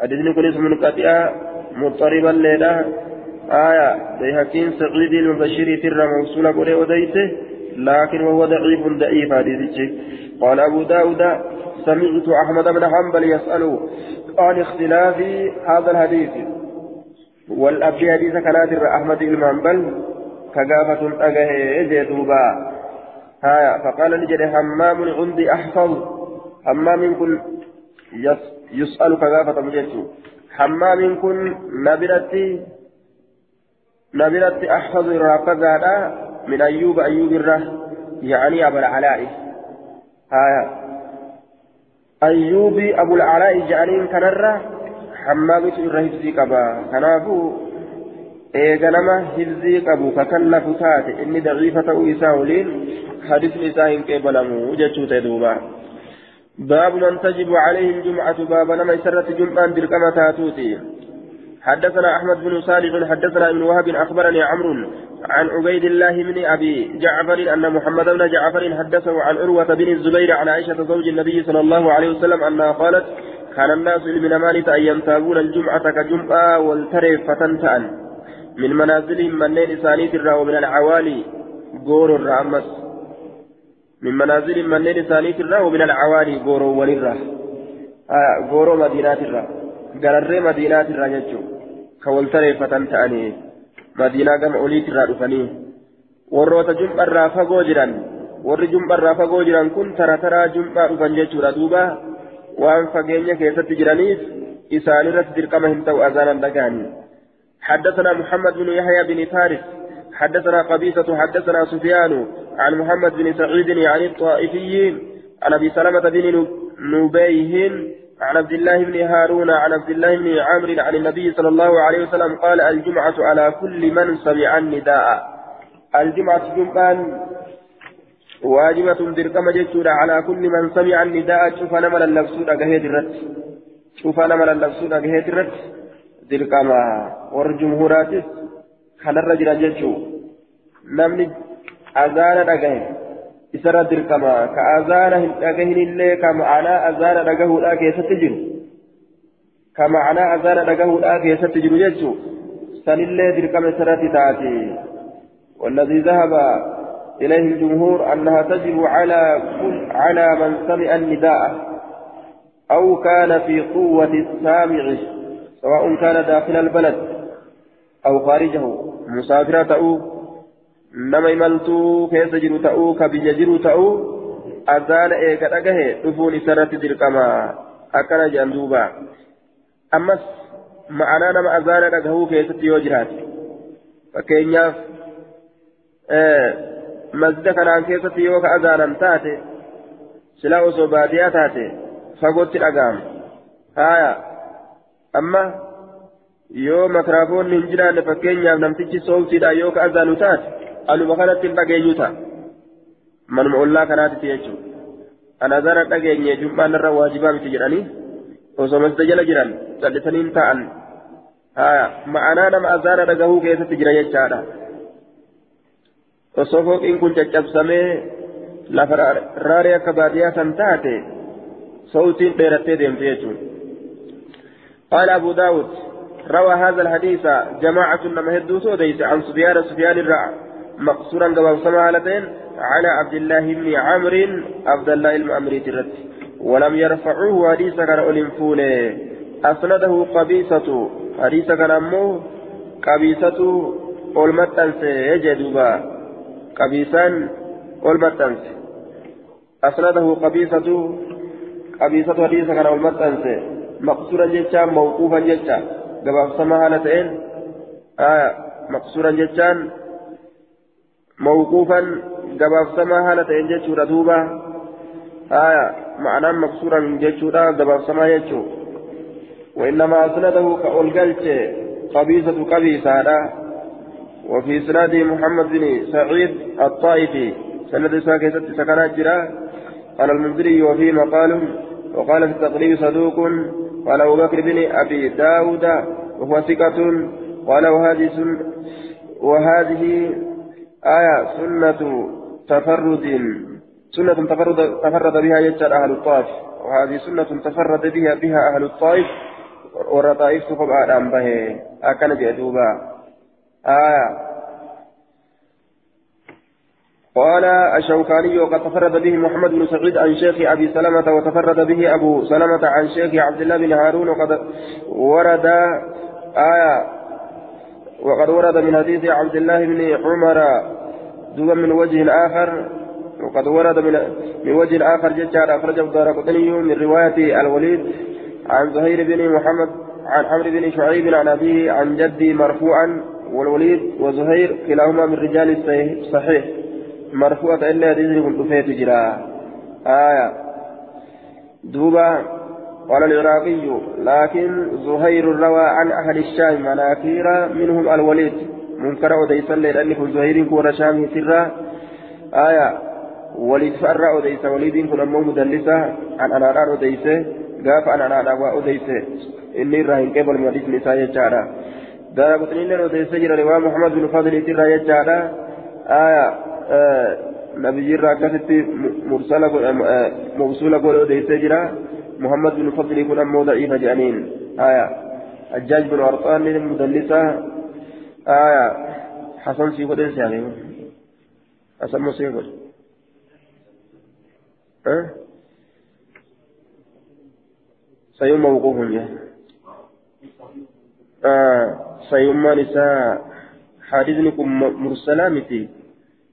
Speaker 1: حديث كنس منقطع مضطربا ليلا آية بيحقين سعيد المبشر تر موصولة قري وديته لكن وهو ضعيف ضعيف حديث قال أبو داود سمعت أحمد بن حنبل يسأل عن اختلاف هذا الحديث. والأبي حديث كانت أحمد بن حنبل كقافة أجاه جدوبا هايا فقال نجد حمام عندي أحفظ حمام كن يسأل كقافة مجيشو حمام كن نبرتي نبرتي أحفظ رافضا من أيوب أيوب الره يعني أبو العلاء هايا أيوب أبو العلاء جعلين كنره hammaamitu irra hifzii qaba. Kanaafuu eega nama hifzii qabu kakallafu taate. Inni daciifa ta'uu isaa waliin hadisni isaa باب من تجب عليه الجمعة باب نما يسرت جمعة بالكما تاتوتي حدثنا أحمد بن صالح حدثنا ابن وهب أخبرني عمرو عن عبيد الله بن أبي جعفر أن محمد بن جعفر حدثه عن عروة بن الزبير عن عائشة زوج النبي صلى الله عليه وسلم أنها قالت كان الناس من مالك أن ينتابون الجمعة كجمعة والترف فتنتأن من منازلهم منين إسانيت الرا ومن العوالي غور الرأمس. من منازل منين إسانيت الرا ومن العوالي غور وللرا آه غور مدينات الرا قرر مدينات الرا يجو كولتريفة تأني مدينة كما أوليت رادفني warroota jum'arraa fagoo jiran warri jum'arraa fagoo jiran kun tara taraa jum'aa dhufan jechuudha waan fageenya keessatti jiraniif isaanirratti dirqama hin ta'u azaanan dhagaanii حدثنا محمد بن يحيى بن فارس حدثنا قبيصة حدثنا سفيان عن محمد بن سعيد عن الطائفيين عن أبي سلمة بن نبيه عن عبد الله بن هارون عن عبد الله بن عامر عن النبي صلى الله عليه وسلم قال الجمعة على كل من سمع النداء. الجمعة جمعان واجبة درقم جتورة على كل من سمع النداء شوف نمل اللبسود أجهد الرد شوف نمل اللبسود أجهد الرد درقم والجمهورات كان الرجل جتشو نمني أجهد isarra dirqama ka azaana hin dhagahin illee ka ma'anaa azaana dhagahuudhaa keessatti jiru ka ma'anaa azaana dhagahuudhaa keessatti jiru jechuun sanillee dirqama isarratti taate والذي ذهب إليه الجمهور أنها تجب على كل على من سمع النداء أو كان في قوة السامع سواء كان داخل البلد أو خارجه مسافرة أو nama imaltuu keessa jiru ta'uu ka biyya jiru ta'uu azaana eega dhagahe dhufuun isarratti dirqama akkana jedhan duuba ammas ma'anaa nama azaana dhagahuu keessatti yoo jiraate fakkeenyaaf yoo ka azaanan taate silaa osoo baadiyaa taate fagootti dhaga'ama haaya amma yoo makraafoonni hin jiraanne fakkeenyaaf namtichi sooftiidhaan yoo ka azaanu taate aluma kanatti hin dhageenyu ta'a manuma ollaa kanaatitti jechuudha ana zara dhageenye jum'aan irra waajibaa miti jedhanii osoo masjida jala jiran callisanii ta'an haya ma'anaa nama azaana dhagahuu keessatti jira jechaadha osoo fooqiin kun caccabsamee lafa raaree akka baadiyyaa san taate صوتين ديرتي ديمتي يجون قال أبو داود روى هذا الحديث جماعة لما هدوا سوديس عن سفيان سفيان الرعى مقصورا قبل سمالتين على عبد الله بن عمرو عبد الله المأمري ترت ولم يرفعوه حديثا كان أولنفون أسنده قبيصة حديثا كان أمه قبيصة أولمتنس يجدوبا قبيسان أولمتنس أسنده قبيصة قبيصة حديثا كان أولمتنس مقصورا جيتشا موقوفا جيتشا قبل سمالتين آه مقصورا جيتشان موقوفا قباف سما هالة إن جتشورا دوبا آية معنى مقصورا جتشورا قباف سما يجتشو وإنما أسنده كأولقلت قبيصة قبيصة وفي إسناد محمد بن سعيد الطائفي. سند ساكتة سكنات جرا قال المنذري وفيه مقال وقال في التقريب صدوق. قال أبو بكر بن أبي داود وهو ثقة. قال وهذه سن وهذه آية سنة تفرد سنة تفرد تفرد بها يجعل أهل الطائف. وهذه سنة تفرد بها بها أهل الطائف. والرطائف تقب آدم به أكن جدوبا آية. قال الشوكاني وقد تفرد به محمد بن سعيد عن شيخ أبي سلمة وتفرد به أبو سلمة عن شيخ عبد الله بن هارون وقد ورد آية. وقد ورد من حديث عبد الله بن عمر دوبا من وجه آخر. وقد ورد من من وجه آخر جدار أخرجه الدار من رواية الوليد عن زهير بن محمد عن عمرو بن شعيب عن أبيه عن جدي مرفوعا والوليد وزهير كلاهما من رجال الصحيح مرفوعة إلا حديث كنت فيه تجرى آية. دوبا. قال العراقي لكن زهير روى عن أهل الشام مناكير منهم الوليد. منكر وديسا لأن كن زهير كون شامي سرا. آية. وليد فأرى أديس وليد كن أمو مدلسة. عن أنا أرى أديس قاف أنا أنا أرى أديس إني راهن قبل مديس نساء يجارة دار قتنين أديس جرى رواه محمد بن فضل ترى يجارة آية آه نبي جرى كتبت مرسلة موصولة قول أديس جرى محمد بن فضل يكون أمو ضعيف جانين آية الجاج بن أرطان المدلسة آية حسن سيقول إنسى يعني حسن سيقول أه؟ سيوم موقوف جه آه سيوم نساء حديثكم مرسلامتي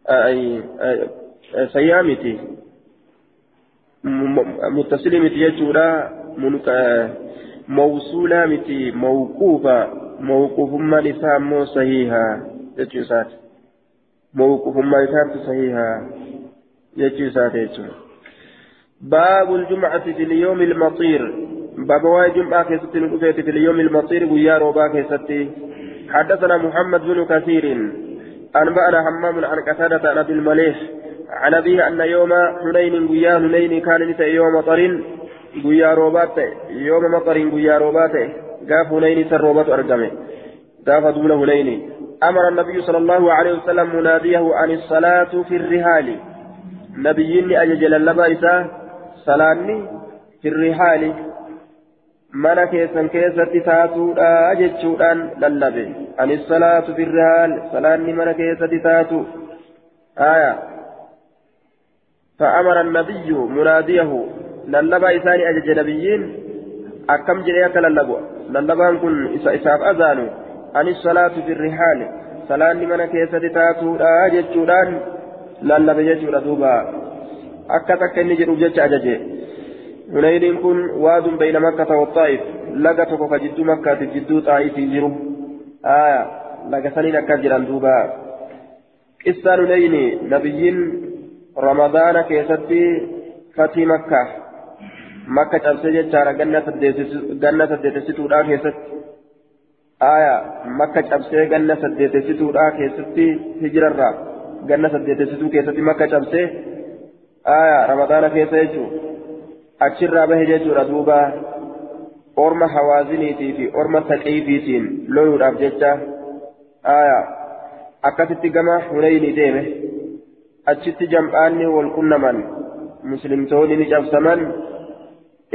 Speaker 1: آه أي آه سيامتي متصلمتي يجورا موصولة متي موقوفة موقوف ما نساء مو صحيحة يجوسات موقوف ما نساء صحيحة يجوسات يجوسات باب الجمعة في اليوم المطير باب واي جمعة كيستي في اليوم المطير ويا روبا كيستي حدثنا محمد بن كثير أنبأنا حمام عن قتادة عن أبي المليح عن أبيه أن يوم حنين ويا حنين كان نتا يوم مطر ويا روبات يوم مطر ويا روبات قاف حنين سروبات أرقمه قاف دون حنين أمر النبي صلى الله عليه وسلم مناديه عن الصلاة في الرهال نبيين أجل اللبا إساه salaanni firri haali mana keessan keessatti taatuudha jechuudhaan lallabe anis salaatu firri haal salaanni mana keessatti taatu aya فأمر النبي مناديه للبا إساني أجج نبيين أكم جريك للبا للبان كن إساف أذانو عن الصلاة في الرحال صلاة من كيسة تاتو أجج جودان للبا جدودا دوبا akka takka inni jedhuuf kun waadun bayna makkata waxaa'if laga tokko ka jidduu makkaatiif jidduu xaa'ifii jiru aya laga saniin akkas jedhan duuba qissaan hunayni nabiyyiin ramadaana keessatti fatii makka makka cabsee jechaadha ganna saddeetessituudhaa keessatti aya makka cabsee ganna saddeetessituudhaa keessatti hijirarraa ganna saddeetessituu keessatti makka cabsee aya ramadaana keessa jechuun achirraa bahe jechuudha duuba orma hawaaziniitii fi orma taqiifiitiin loluudhaaf jecha akkasitti gama hunayni deeme achitti jam'aanni wal qunnaman muslimtoonni ni cabsaman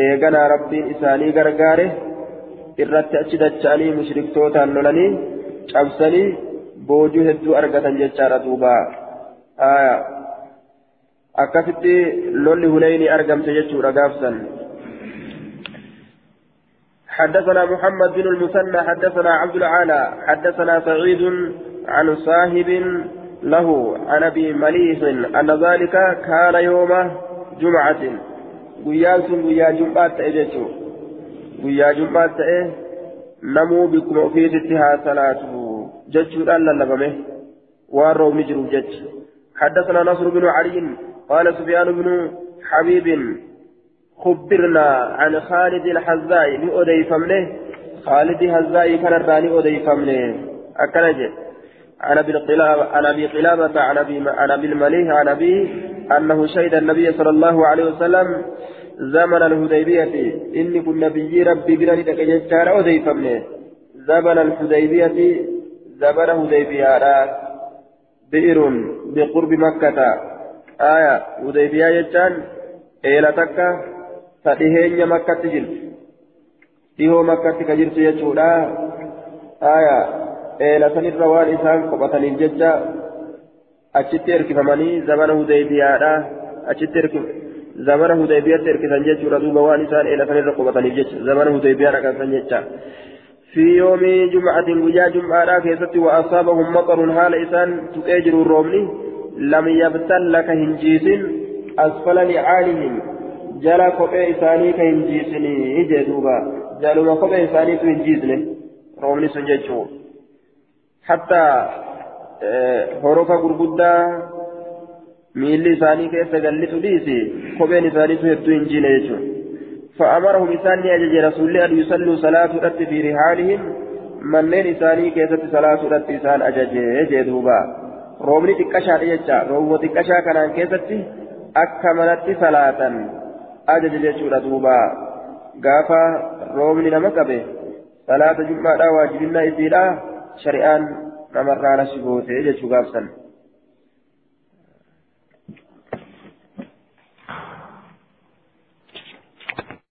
Speaker 1: eeganaa rabbiin isaanii gargaare irratti achi dacha'anii mushriktootaan lolanii cabsanii boojuu hedduu argatan jechaadha duuba aya akkasitti lolli hunayni argamte jechuudha gaafsan حدثنا محمد بن المثنى حدثنا عبد العالى حدثنا سعيد عن صاحب له عن ابي مليح ان ذلك كان يوم guyyaa jum'aa ta'e jechuun guyyaa jum'aa ta'e namuu bikkuma ofiisitti haa salaatu jechuudhaan lallabame waan roobni jiruuf jecha حدثنا نصر بن علي قال سفيان بن حبيب خبرنا عن خالد الحزاء لأدي فمنه. خالد الحزاء كان الراني أدي فمنه. أكنج عن أبي قلابة عن أبي قلابة عن أبي عن المليح عن أبي أنه شهد النبي صلى الله عليه وسلم زمن الهديبية إني كن نبي ربي بنا لتكجتار أدي فمنه. زمن الحديبية زمن هديبية بئر بقرب مكة. آية وديبيا يجان إلى تكا فدهين مكة dhihoo makkatti ka jirtu jechuudha aya eela sanirra waan isaan qophataniif jecha achitti erkifamanii zamana hudaybiyaadha achitti zamana hudaybiyatti erkisan jechuudha duuba waan isaan eela sanirra qophataniif jecha zamana hudaybiyaa dhaqansan jecha في يوم جمعة ويا جمعة كيست وأصابهم مطر حال إسان تؤجر الرومني لم يبتل لك هنجيس أسفل نعالهم جلا كوبي إساني كهنجيسني جدوبا جالما كوبي إساني كهنجيسني رومني سنججو. حتى هروفا غرغدا miilli isaanii keessa gallitu dhiisi kopheen isaaniitu hedduu hin jiine jechuudha فأمرهم إسان أجج رسول أن يصلوا صلاة رت في رحالهم منين إساني كيست صلاة رت إسان أجج جدوبا roobni xiqqashaadha jecha rooboo xiqqashaa kanaan keessatti akka manatti salaatan ajaja jechuudha duuba gaafa roobni nama qabe salaata jummaadhaa waajibinnaa isiidhaa shari'aan namarraa nasi gootee jechuu gaafsan.